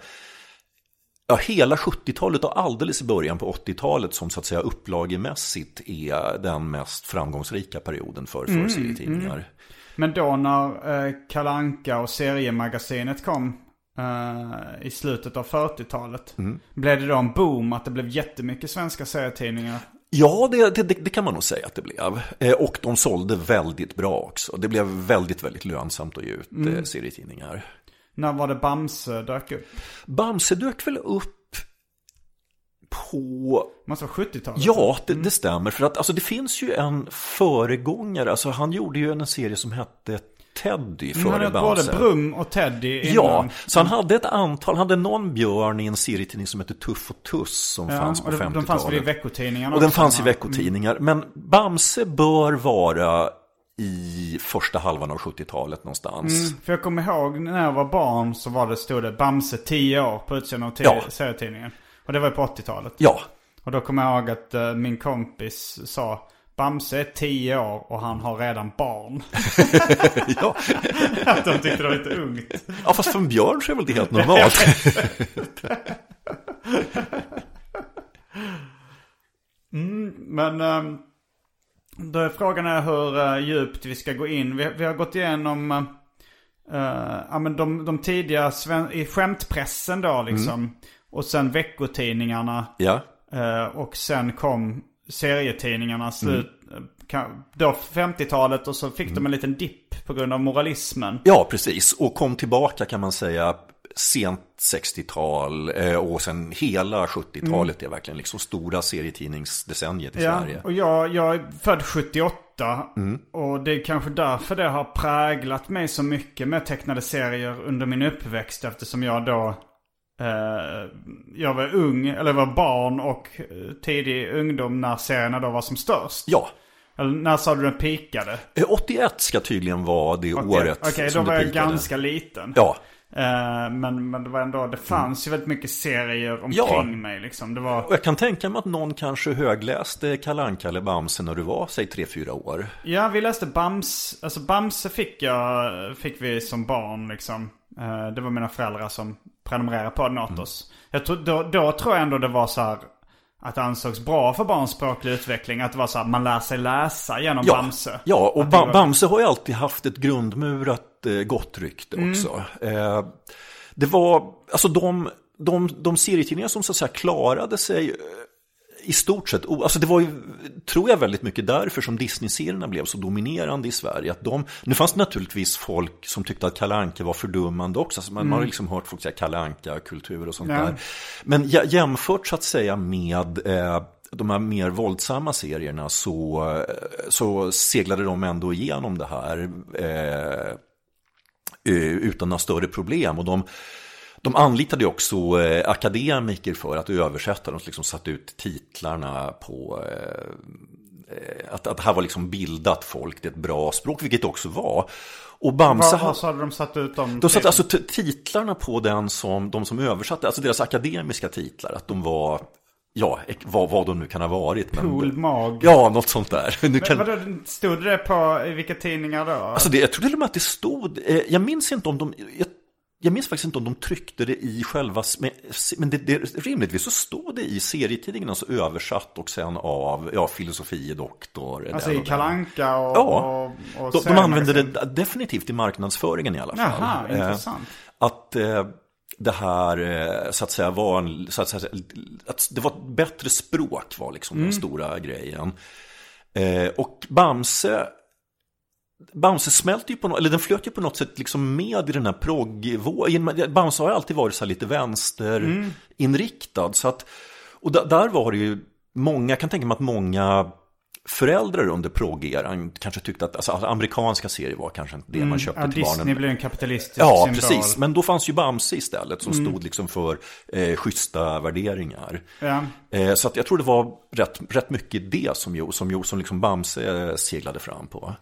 ja, hela 70-talet och alldeles i början på 80-talet som så att säga upplagemässigt är den mest framgångsrika perioden för, Mm, för serietidningar. Men då när eh, Kalle Anka och seriemagasinet kom. eh, i slutet av 40-talet. Mm. Blev det då en boom att det blev jättemycket svenska serietidningar? Ja, det, det, det kan man nog säga att det blev. Eh, och de sålde väldigt bra också. Det blev väldigt, väldigt lönsamt att ge ut eh, serietidningar. När var det Bamse dök upp? Bamse dök väl upp på... Måste vara 70-talet? Ja, det, det stämmer. För att alltså, det finns ju en föregångare. Alltså, han gjorde ju en serie som hette Teddy före både Bamse. Brum och Teddy innan. Ja, så han hade ett antal, han hade någon björn i en serietidning som hette Tuff och Tuss som Ja, fanns på och de, 50-talet. de fanns väl i veckotidningarna Och den fanns i va? veckotidningar. Men Bamse bör vara i första halvan av 70-talet någonstans. Mm, för jag kommer ihåg när jag var barn så var det, stod det Bamse 10 år på utsidan av Ja. serietidningen. Och det var ju på 80-talet. Ja, Och då kommer jag ihåg att eh, min kompis sa Bamse är 10 år och han har redan barn. ja. att de tyckte det var lite ungt. ja, fast för en björn så är väl det helt normalt. Men ehm, då är frågan är hur eh, djupt vi ska gå in. Vi, vi har gått igenom eh, eh, ja, men de, de tidiga sven- i skämtpressen då liksom. Och sen veckotidningarna. ja, och sen kom serietidningarna slut. eh, ka- Då 50-talet och så fick de en liten dipp på grund av moralismen. ja, precis. Och kom tillbaka kan man säga sent 60-tal eh, och sen hela 70-talet är verkligen liksom stora serietidningsdecenniet i Ja, Sverige. och jag, jag är född 78. Och det är kanske därför det har präglat mig så mycket med tecknade serier under min uppväxt. Eftersom jag då, eh, jag var ung, eller var barn och eh, tidig ungdom när serierna då var som störst. Ja, Eller när sa du den pikade? eh, 81 ska tydligen vara det Okej, året Okej, då var jag pikade. ganska liten. Ja, men, men det var ändå, det fanns ju väldigt mycket serier omkring Ja. mig liksom. Det var... och jag kan tänka mig att någon kanske högläste Kalle Anka eller Bamse när du var, säg 3-4 år. Ja, vi läste Bams. Alltså Bamse fick jag, fick vi som barn liksom. Eh, Det var mina föräldrar som prenumererade på den åt oss. Jag tror, då, då tror jag ändå det var så här att det ansågs bra för barns språklig utveckling. Att det var så här, man lär sig läsa genom Ja, Bamse. ja och Att ba- var- Bamse har ju alltid haft ett grundmurat eh, gott rykte Mm. också. Eh, det var, alltså de, de, de serietidningar som så att säga klarade sig eh, i stort sett, alltså det var ju, tror jag väldigt mycket därför som Disney-serierna blev så dominerande i Sverige. Att de, nu fanns det naturligtvis folk som tyckte att Kalle Anka var fördummande också, så man, man har liksom hört folk säga Kalle Anka-kultur och sånt Mm. Ja. där. Men jä- jämfört så att säga med eh, de här mer våldsamma serierna så, eh, så seglade de ändå igenom det här eh, eh, utan några större problem. Och de, de anlitade också eh, akademiker för att översätta. De liksom satte ut titlarna på eh, eh, att, att det här var liksom bildat folk, det är ett bra språk, vilket det också var. Och Bamse Vad, vad sa du de satt ut dem de satte alltså titlarna på den som, de som översatte, alltså deras akademiska titlar, att de var, ja, vad, vad de nu kan ha varit. men- Pool Mag. Ja, något sånt där. Nu Men kan, vadå, stod det på i vilka tidningar då? alltså det, jag tror till och med att det stod, eh, jag minns inte om de, jag, jag minns faktiskt inte om de tryckte det i själva, men, det, det, rimligtvis så stod det i serietidningen, alltså översatt och sen av, ja, filosofie-doktor. alltså där i. Kalanka och, Ja. och, och De, de använde seriemagasin. det definitivt i marknadsföringen i alla fall. Jaha, Eh, intressant. Att eh, det här eh, så att säga var en, så att, säga, att det var ett bättre språk var liksom Mm. den stora grejen. Eh, och Bamse Bamse smälte ju på något, eller den flöt ju på något sätt liksom med i den här proggvågen. Bamse har ju alltid varit så lite vänsterinriktad. Så att, och där var det ju många, jag kan tänka mig att många föräldrar under proggeran kanske tyckte att alltså, amerikanska serier var kanske inte det man köpte Mm. Ja, till barnen. Disney blev en kapitalistisk Ja, symbol. precis. Men då fanns ju Bamse istället som stod liksom för eh, schyssta värderingar. Ja. Eh, så att jag tror det var rätt, rätt mycket det som, som, som liksom Bamse eh, seglade fram på.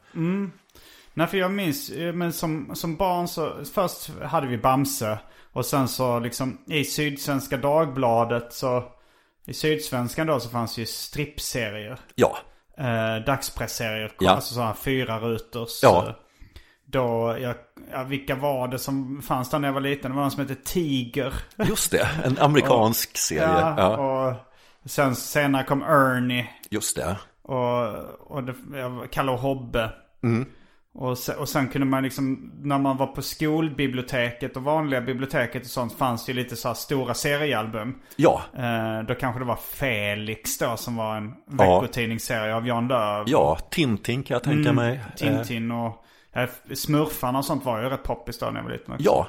Nej, för jag minns, eh, men som, som barn så, först hade vi Bamse. Och sen så liksom i Sydsvenska Dagbladet så, i Sydsvenskan då så fanns ju strippserier. Ja, Eh, dagspressserier, Ja. alltså sådana fyra ruters. Ja. Då, jag, ja, vilka var det som fanns där när jag var liten? Det var någon som hette Tiger. just det. En amerikansk serie. Ja, Ja, och sen senare kom Ernie. just det. Och, och det, Kalle och Hobbe. Mm. Och sen, och sen kunde man liksom, när man var på skolbiblioteket och vanliga biblioteket och sånt fanns det ju lite så här stora seriealbum. Ja, Eh, då kanske det var Felix då som var en veckotidningsserie av Jan Lööf. ja, Tintin kan jag tänka mig. Eh, Tintin och eh, Smurfarna och sånt var ju rätt poppis då när jag var liten också. Ja,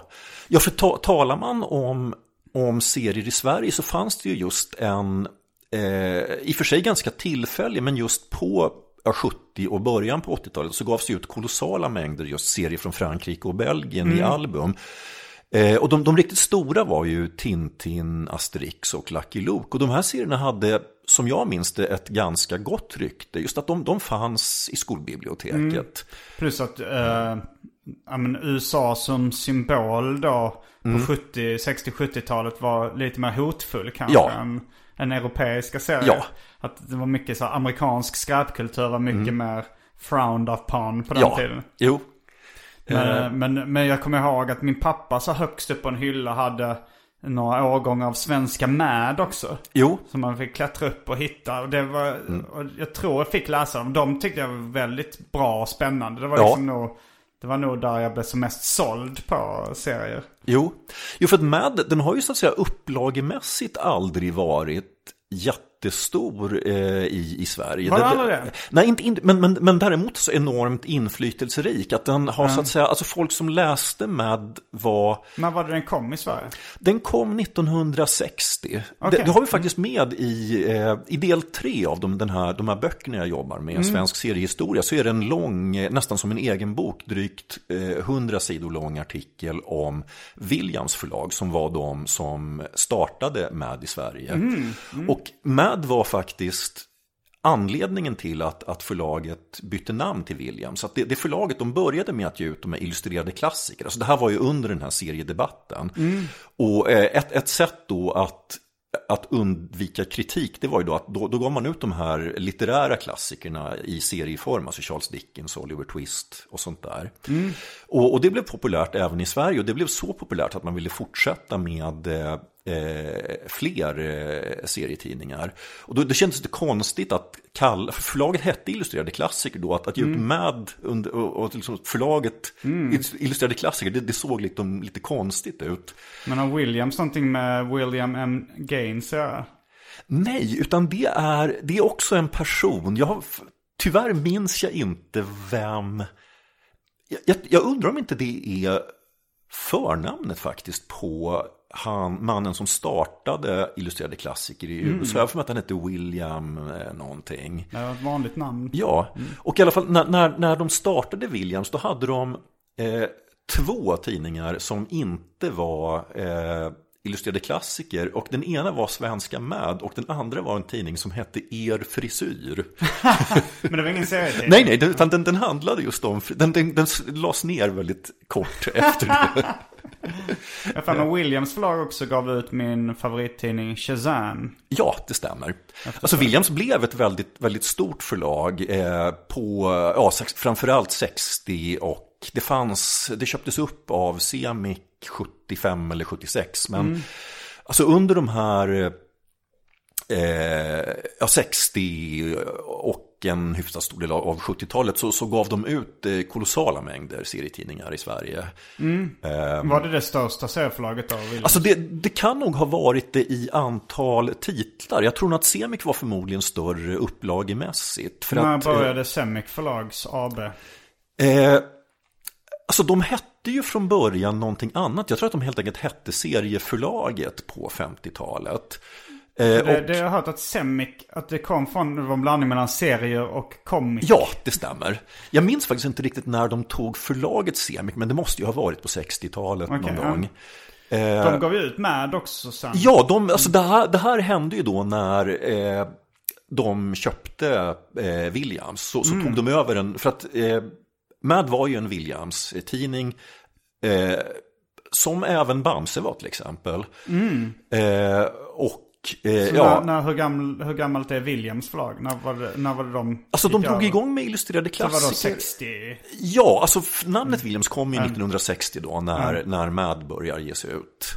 ja för ta, talar man om, om serier i Sverige så fanns det ju just en, eh, i och för sig ganska tillfällig, men just på ja, 70 och början på 80-talet så gavs det ut kolossala mängder just serier från Frankrike och Belgien i album. Eh, och de, de riktigt stora var ju Tintin, Asterix och Lucky Luke. Och de här serierna hade, som jag minns det, ett ganska gott rykte. Just att de, de fanns i skolbiblioteket. Plus att eh, ja, men USA som symbol då på 70, 60-70-talet var lite mer hotfull kanske Ja. än, än europeiska serier. Ja. Att det var mycket så här, amerikansk skräpkultur var mycket mer frowned upon på den Ja, tiden. jo. Men, men, men jag kommer ihåg att min pappa så högst upp på en hylla hade några årgångar av svenska Mad också. Jo, Som man fick klättra upp och hitta. Och det var, och jag tror jag fick läsa dem. De tyckte jag var väldigt bra och spännande. Det var, Ja. liksom nog, det var nog där jag blev som mest såld på serier. Jo, jo för att Mad, den har ju så att säga upplagemässigt aldrig varit jättestor eh, i, i Sverige. Var det Det-? Nej, inte, inte, men, men, men däremot så enormt inflytelserik. Att den har så att säga, alltså folk som läste Mad var, När var det den kom i Sverige? den kom 1960. Okej. Det, det har vi faktiskt med i, eh, i del tre av de, den här, de här böckerna jag jobbar med, Mm. Svensk seriehistoria, så är det en lång, eh, nästan som en egen bok, drygt eh, 100 sidor lång artikel om Williams förlag som var de som startade MAD i Sverige. Och MAD var faktiskt anledningen till att, att förlaget bytte namn till Williams. Så det, det förlaget de började med att ge ut de här illustrerade klassiker. Alltså det här var ju under den här seriedebatten. Och eh, ett, ett sätt då att att undvika kritik, det var ju då att då, då gav man ut de här litterära klassikerna i serieform, alltså Charles Dickens, Oliver Twist och sånt där. Och, och det blev populärt även i Sverige och det blev så populärt att man ville fortsätta med eh, eh, fler eh, serietidningar. Och då, det kändes lite konstigt att kalla, för förlaget hette Illustrerade klassiker då, att, att ge ut Mad under, och, och liksom förlaget Illustrerade klassiker, det, det såg lite, lite konstigt ut. Men har Williams någonting med William M. Gaines att göra? Nej, utan det är, det är också en person. Jag, tyvärr minns jag inte vem. Jag, jag, jag undrar om inte det är förnamnet faktiskt på han, mannen som startade Illustrerade klassiker i USA. Jag har för mig att han hette William eh, någonting. Det var ett vanligt namn. Ja, och i alla fall när, när, när de startade Williams då hade de eh, två tidningar som inte var eh, illustrerade klassiker och den ena var Svenska Mad och den andra var en tidning som hette Er frisyr. Men det var ingen serietidning? nej, nej, utan den, den handlade just om, den, den, den lades ner väldigt kort efter det. Jag för mig Williams förlag också gav ut min favorittidning Shazam. Ja, det stämmer. Alltså Williams blev ett väldigt, väldigt stort förlag eh, på ja, framförallt 60 och det fanns, det köptes upp av Semic 75 eller 76. Men alltså under de här eh, ja, 60 och en hyfsat stor del av av 70-talet så, så gav de ut eh, kolossala mängder serietidningar i Sverige. Eh, Var det det största serieförlaget då? Williams? Alltså det, det kan nog ha varit det i antal titlar. Jag tror nog att Semik var förmodligen större upplagemässigt. För När att, eh, började Semic förlags AB? eh, alltså de hette ju från början någonting annat. Jag tror att de helt enkelt hette Serieförlaget på 50-talet. Eh, Det, och, det jag har hört att Semic, att det kom från, det var en blandning mellan serier och comic. Ja, det stämmer. Jag minns faktiskt inte riktigt när de tog förlaget Semik, men det måste ju ha varit på 60-talet Okej, någon ja. gång. De gav ju ut Mad också sen. Ja, de, alltså det, här, det här hände ju då när eh, de köpte eh, Williams. Så, så tog de över en, för att eh, Mad var ju en Williams-tidning. Eh, som även Bamse var till exempel. Eh, och eh, Så ja, när, när, hur, gammal, hur gammalt är Williams förlag? När var det, när var det de alltså de drog över? igång med illustrerade Det var då klassiker. 60? Ja, alltså namnet Williams kom ju 1960 då när, när Mad börjar ges ut.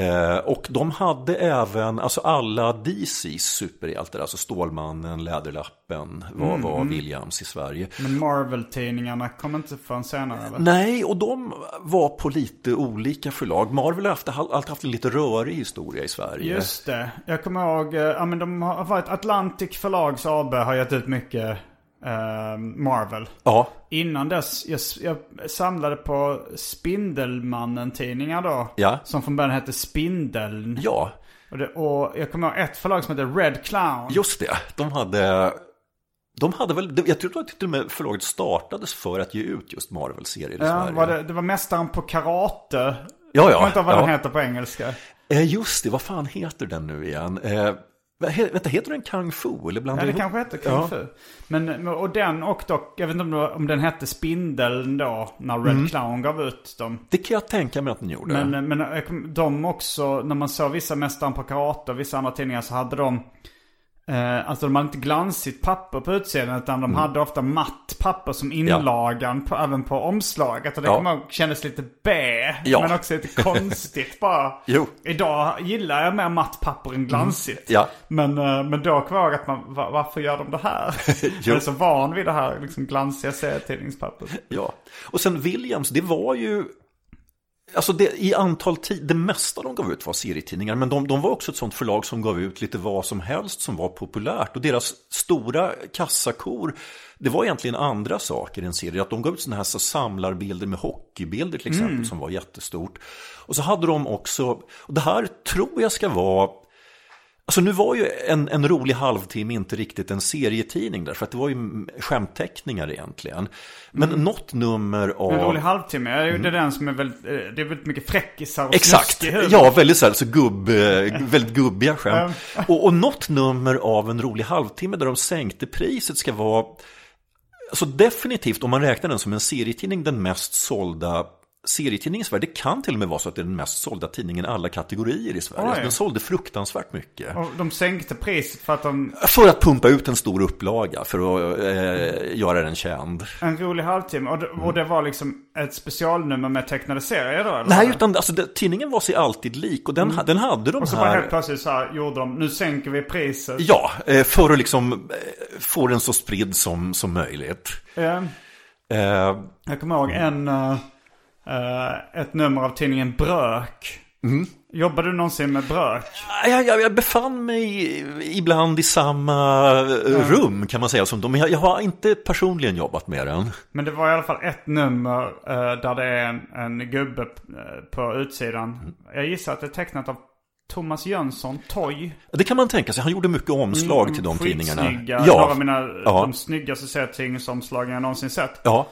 Eh, och de hade även, alltså alla DCs superhjältar, alltså Stålmannen, Läderlappen, var, var Williams i Sverige. Men Marvel-tidningarna kom inte förrän senare eller? Nej, och de var på lite olika förlag. Marvel har alltid, alltid haft en lite rörig historia i Sverige. Just det. Jag kommer ihåg, eh, ja men de har varit, Atlantic Förlags AB har gett ut mycket Marvel. Ja, Innan dess, jag, jag samlade på Spindelmannen-tidningar då. Ja. Som från början hette Spindeln. ja, Och, det, och jag kommer ihåg ett förlag som hette Red Clown. just det. De hade... De hade väl, jag tror att till och med förlaget startades för att ge ut just Marvel-serier i Ja, Sverige. var det, det var Mästaren på Karate. Ja, Jag ja. kommer inte ihåg vad ja. den heter på engelska. Eh, just det, vad fan heter den nu igen? Eh, vänta, heter den Kung Fu? Eller blandar Ja, det ihop? kanske hette Kung Ja. Fu. Men, och den och dock, jag vet inte om, var- om den hette Spindeln då, när Red Mm. Clown gav ut dem. Det kan jag tänka mig att den gjorde. Men, men kom- de också, när man såg vissa Mästaren på Karate och vissa andra tidningar så hade de Eh, alltså de hade inte glansigt papper på utsidan utan Mm. de hade ofta matt papper som inlagan på, även på omslaget. Och det Ja. kändes lite bä, Ja. men också lite konstigt bara. Jo. Idag gillar jag mer matt papper än glansigt. Ja. Men, eh, men då kommer jag att man, va- varför gör de det här? Jag är så van vid det här liksom glansiga serietidningspappret. Ja, och sen Williams, det var ju... Alltså det, i antal tid, det mesta de gav ut var serietidningar, men de, de var också ett sånt förlag som gav ut lite vad som helst som var populärt. Och deras stora kassakor, det var egentligen andra saker än serier. Att de gav ut sådana här så samlarbilder med hockeybilder till exempel som var jättestort. Och så hade de också, och det här tror jag ska vara Alltså nu var ju en, en rolig halvtimme inte riktigt en serietidning där, för att det var ju mm, skämtteckningar egentligen. Men något nummer av... En rolig halvtimme, är ju det den som är väldigt, eh, det är väldigt mycket fräckisar och Mm. Exakt, ja väldigt så här, så gubb, eh, väldigt gubbiga skämt. Och, och något nummer av en rolig halvtimme där de sänkte priset ska vara, alltså definitivt om man räknar den som en serietidning, den mest sålda serietidningen i Sverige. Det kan till och med vara så att det är den mest sålda tidningen i alla kategorier i Sverige. Oj. Alltså, den sålde fruktansvärt mycket. Och de sänkte priset för att de, För att pumpa ut en stor upplaga, för att eh, göra den känd. en rolig halvtimme. Och det, och det var liksom ett specialnummer med tecknade serier då? Eller? Nej, utan alltså, det, tidningen var sig alltid lik och den, den hade de Mm. Och så bara här... helt plötsligt så här gjorde de, nu sänker vi priset. Ja, eh, för att liksom eh, få den så spridd som, som möjligt. Eh, Eh, Jag kommer ihåg en, eh, eh, ett nummer av tidningen Brök. Mm. Jobbade du någonsin med Brök? jag, jag, jag befann mig ibland i samma eh, rum kan man säga som dem. Jag, jag har inte personligen jobbat med den. Men det var i alla fall ett nummer eh, där det är en, en gubbe eh, på utsidan. Jag gissar att det är tecknat av Thomas Jönsson, Toy. Det kan man tänka sig. Han gjorde mycket omslag till de tidningarna. Skitsnygga. Några av mina, Ja. de snyggaste serietidningsomslagen jag någonsin sett. Ja,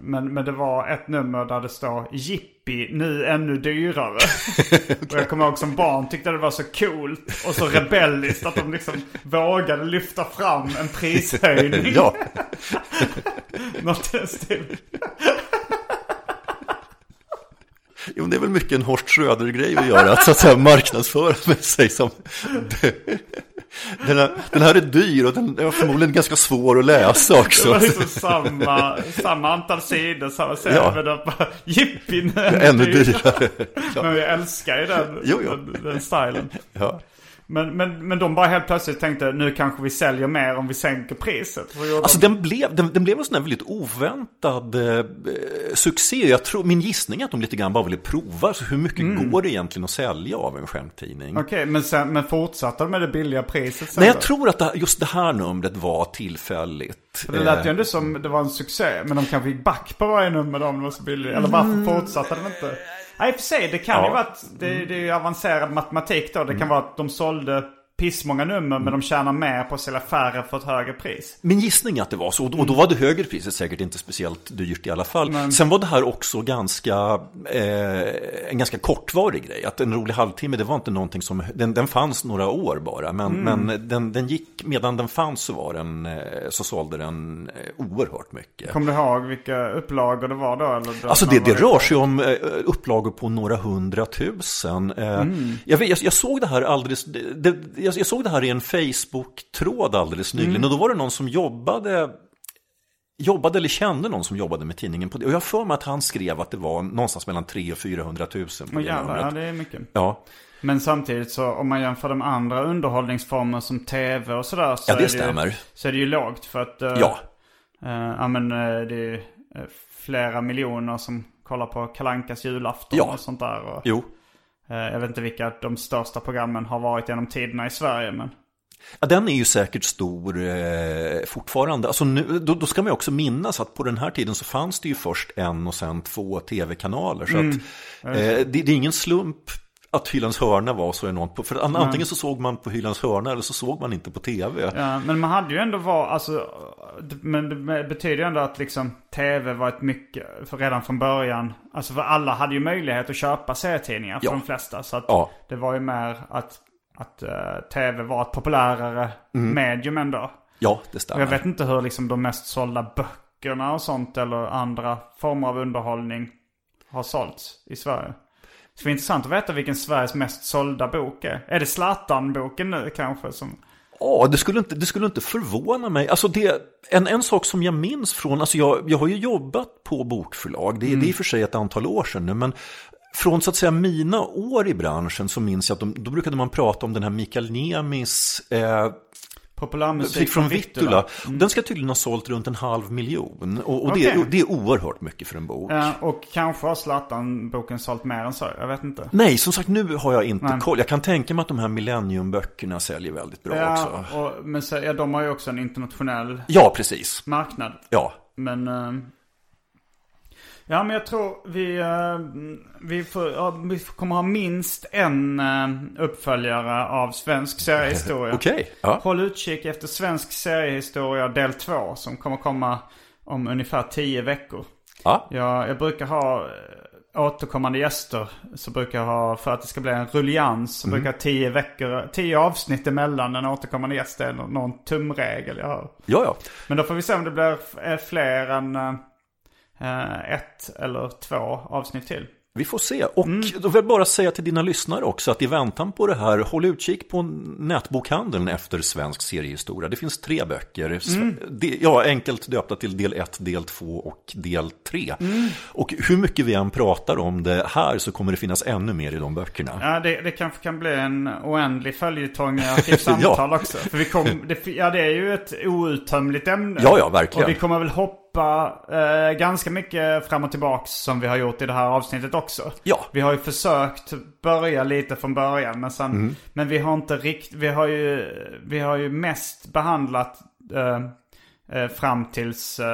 men, men det var ett nummer där det står Jippi, nu ännu dyrare. Och jag kommer ihåg som barn tyckte det var så coolt och så rebelliskt att de liksom vågade lyfta fram en prishöjning. ja. Något stilen. Jo, det är väl mycket en Horst Schröder-grej att göra, att, så att säga, marknadsföra med sig som... Den här, den här är dyr och den är förmodligen ganska svår att läsa Det också. var liksom samma, samma antal sidor, samma serie. Ja. Men det bara, Jippi, nu Ännu dyrare. Men jag älskar ju den, Jo, jo. den, den stilen. Ja. Men, men, men de bara helt plötsligt tänkte nu kanske vi säljer mer om vi sänker priset. Alltså de? den blev, den, den blev en sån här väldigt oväntad eh, succé. Jag tror, min gissning är att de lite grann bara ville prova. Alltså, hur mycket Mm. går det egentligen att sälja av en skämttidning? Okej, men, sen, men fortsatte de med det billiga priset sen Nej, jag då? tror att det, just det här numret var tillfälligt. För det lät ju Eh, ändå som det var en succé. Men de kanske gick back på varje nummer om det var så billigt. Eller varför fortsatte de inte? Nej, i och för sig. Det kan Ja. ju vara att det, det är ju avancerad matematik då. Det kan vara att de sålde pissmånga nummer men de tjänar mer på att sälja färre för ett högre pris. Min gissning är att det var så. Och då, och då var det högre priset säkert inte speciellt dyrt i alla fall. Men- Sen var det här också ganska, eh, en ganska kortvarig grej. Att en rolig halvtimme, det var inte någonting som, den, den fanns några år bara. Men, men den, den gick, medan den fanns så var den, eh, så sålde den eh, oerhört mycket. Kommer du ihåg vilka upplagor det var då? Eller då Alltså det, det rör sig om eh, upplagor på några hundratusen. Eh, jag, jag, jag såg det här alldeles, det, jag, jag såg det här i en Facebook-tråd alldeles nyligen. Och då var det någon som jobbade jobbade eller kände någon som jobbade med tidningen. På det. Och jag för mig att han skrev att det var någonstans mellan 300 och 400 000. På det jävlar, ja det är mycket. ja. Men samtidigt så om man jämför de andra underhållningsformer som tv och sådär. Så Ja, det är stämmer. Ju, så är det ju lågt för att... eh, ja, eh, ja men eh, det är ju flera miljoner som kollar på Kalankas julafton Ja. och sånt där. Och, jo. Eh, jag vet inte vilka de största programmen har varit genom tiderna i Sverige men... Ja, den är ju säkert stor eh, fortfarande. Alltså nu, då, då ska man ju också minnas att på den här tiden så fanns det ju först en och sen två tv-kanaler. Så att, eh, det, det är ingen slump att Hylands hörna var så enormt. För an- antingen så såg man på Hylands hörna eller så såg man inte på tv. Ja, men man hade ju ändå var, alltså, men det betyder ju ändå att liksom tv var ett mycket, för redan från början, alltså för alla hade ju möjlighet att köpa serietidningar för Ja. de flesta. Så att Ja. det var ju mer att, att eh, tv var ett populärare medium ändå. Ja, det Och stämmer. jag vet inte hur liksom de mest sålda böckerna och sånt eller andra former av underhållning har sålts i Sverige. Det skulle vara intressant att veta vilken Sveriges mest sålda bok är. Är det Zlatan-boken nu kanske? Som... Ja, det skulle inte, det skulle inte förvåna mig. Alltså det, en, en sak som jag minns från, alltså jag, jag har ju jobbat på bokförlag, det, det är i och för sig ett antal år sedan nu, men från så att säga mina år i branschen så minns jag att de, då brukade man prata om den här Mikael Niemis eh, Populärmusik Musik från Vittula. Den ska tydligen ha sålt runt en halv miljon. Och, och det, är, det är oerhört mycket för en bok. Ja, och kanske har Zlatan-boken sålt mer än så. Jag vet inte. Nej, som sagt nu har jag inte Nej. koll. Jag kan tänka mig att de här Millennium-böckerna säljer väldigt bra Ja, också. och, men så, ja, de har ju också en internationell Ja, precis. marknad. Ja, Men... eh, ja, men jag tror vi, eh, vi, får, vi kommer ha minst en eh, uppföljare av svensk seriehistoria. okej. Ja. Håll utkik efter svensk seriehistoria del 2 som kommer komma om ungefär 10 veckor. Ja. Ja, jag brukar ha eh, återkommande gäster. Så brukar jag ha, för att det ska bli en rullians, så brukar jag ha 10 veckor, 10 avsnitt emellan en återkommande gäst. Det är någon, tumregel jag har. ja, ja. Men då får vi se om det blir fler än ett eller två avsnitt till. Vi får se. Och Mm. då vill jag bara säga till dina lyssnare också att i väntan på det här, håll utkik på nätbokhandeln efter svensk seriehistoria. Det finns tre böcker. Mm. Ja, enkelt döpta till del 1, del 2 och del 3. Mm. Och hur mycket vi än pratar om det här så kommer det finnas ännu mer i de böckerna. Ja, det, det kanske kan bli en oändlig följetong i Arkivsamtal också. För vi kom, det, ja, det är ju ett outtömligt ämne. Ja, ja, verkligen. Och vi kommer väl hoppa eh, ganska mycket fram och tillbaks som vi har gjort i det här avsnittet också. Ja. Vi har ju försökt börja lite från början men sen, Mm. men vi har inte riktigt, vi har ju, vi har ju mest behandlat eh, eh, fram tills eh,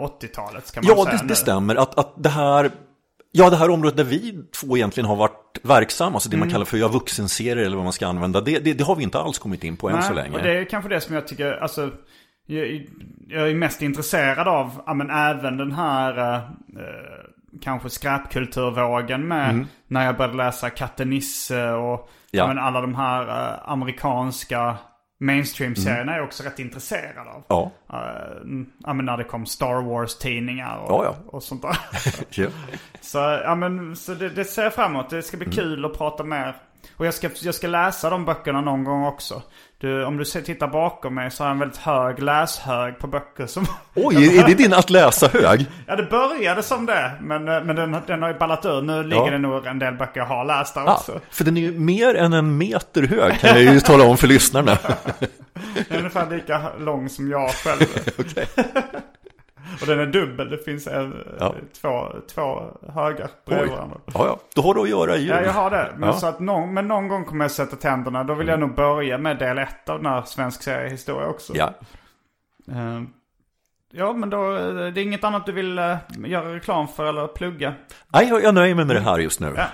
80-talet ska man Ja, säga det, nu. det stämmer. Att, att det här... Ja, det här området där vi två egentligen har varit verksamma, alltså det Mm. man kallar för ja, vuxenserier eller vad man ska använda, det, det, det har vi inte alls kommit in på än så länge. och det är kanske det som jag tycker, alltså jag, jag är mest intresserad av, ja men även den här eh, eh, kanske skräpkulturvågen med när jag började läsa Katte Nisse och ja. Men alla de här eh, amerikanska mainstream-serierna är jag också rätt intresserad av. Ja, Eh, ja men när det kom Star Wars-tidningar och, Ja, ja. och sånt där. ja. Så, ja, men, så det, det ser jag fram emot. Det ska bli kul att prata mer. Och jag ska, jag ska läsa de böckerna någon gång också. Du, om du tittar bakom mig så har jag en väldigt hög läshög på böcker som... Oj, är det din att läsa hög? Ja, det började som det. Men, eh, men den, den har ju ballat ur. Nu ligger Ja. det nog en del böcker jag har läst där Ja, också. för den är ju mer än en meter hög kan jag ju tala om för lyssnarna. Den är ungefär lika lång som jag själv. Och den är dubbel. Det finns en, Ja. två, två högar bredvid varandra. Ja, ja, då har du att göra i jul. Ja, jag har det. Men, Ja. så att någon, men någon gång kommer jag sätta tänderna. Då vill jag nog börja med del ett av den här svensk seriehistoria också. Ja. Eh, ja, men då eh, det är inget annat du vill eh, göra reklam för eller plugga. Nej, jag, nöjer mig med det här just nu. Ja.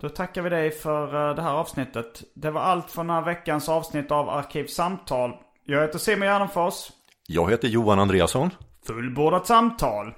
Då tackar vi dig för eh, det här avsnittet. Det var allt för den här veckans avsnitt av Arkivsamtal. Jag heter Simon Gärdenfors. Jag heter Johan Andreasson. Fullbordat samtal.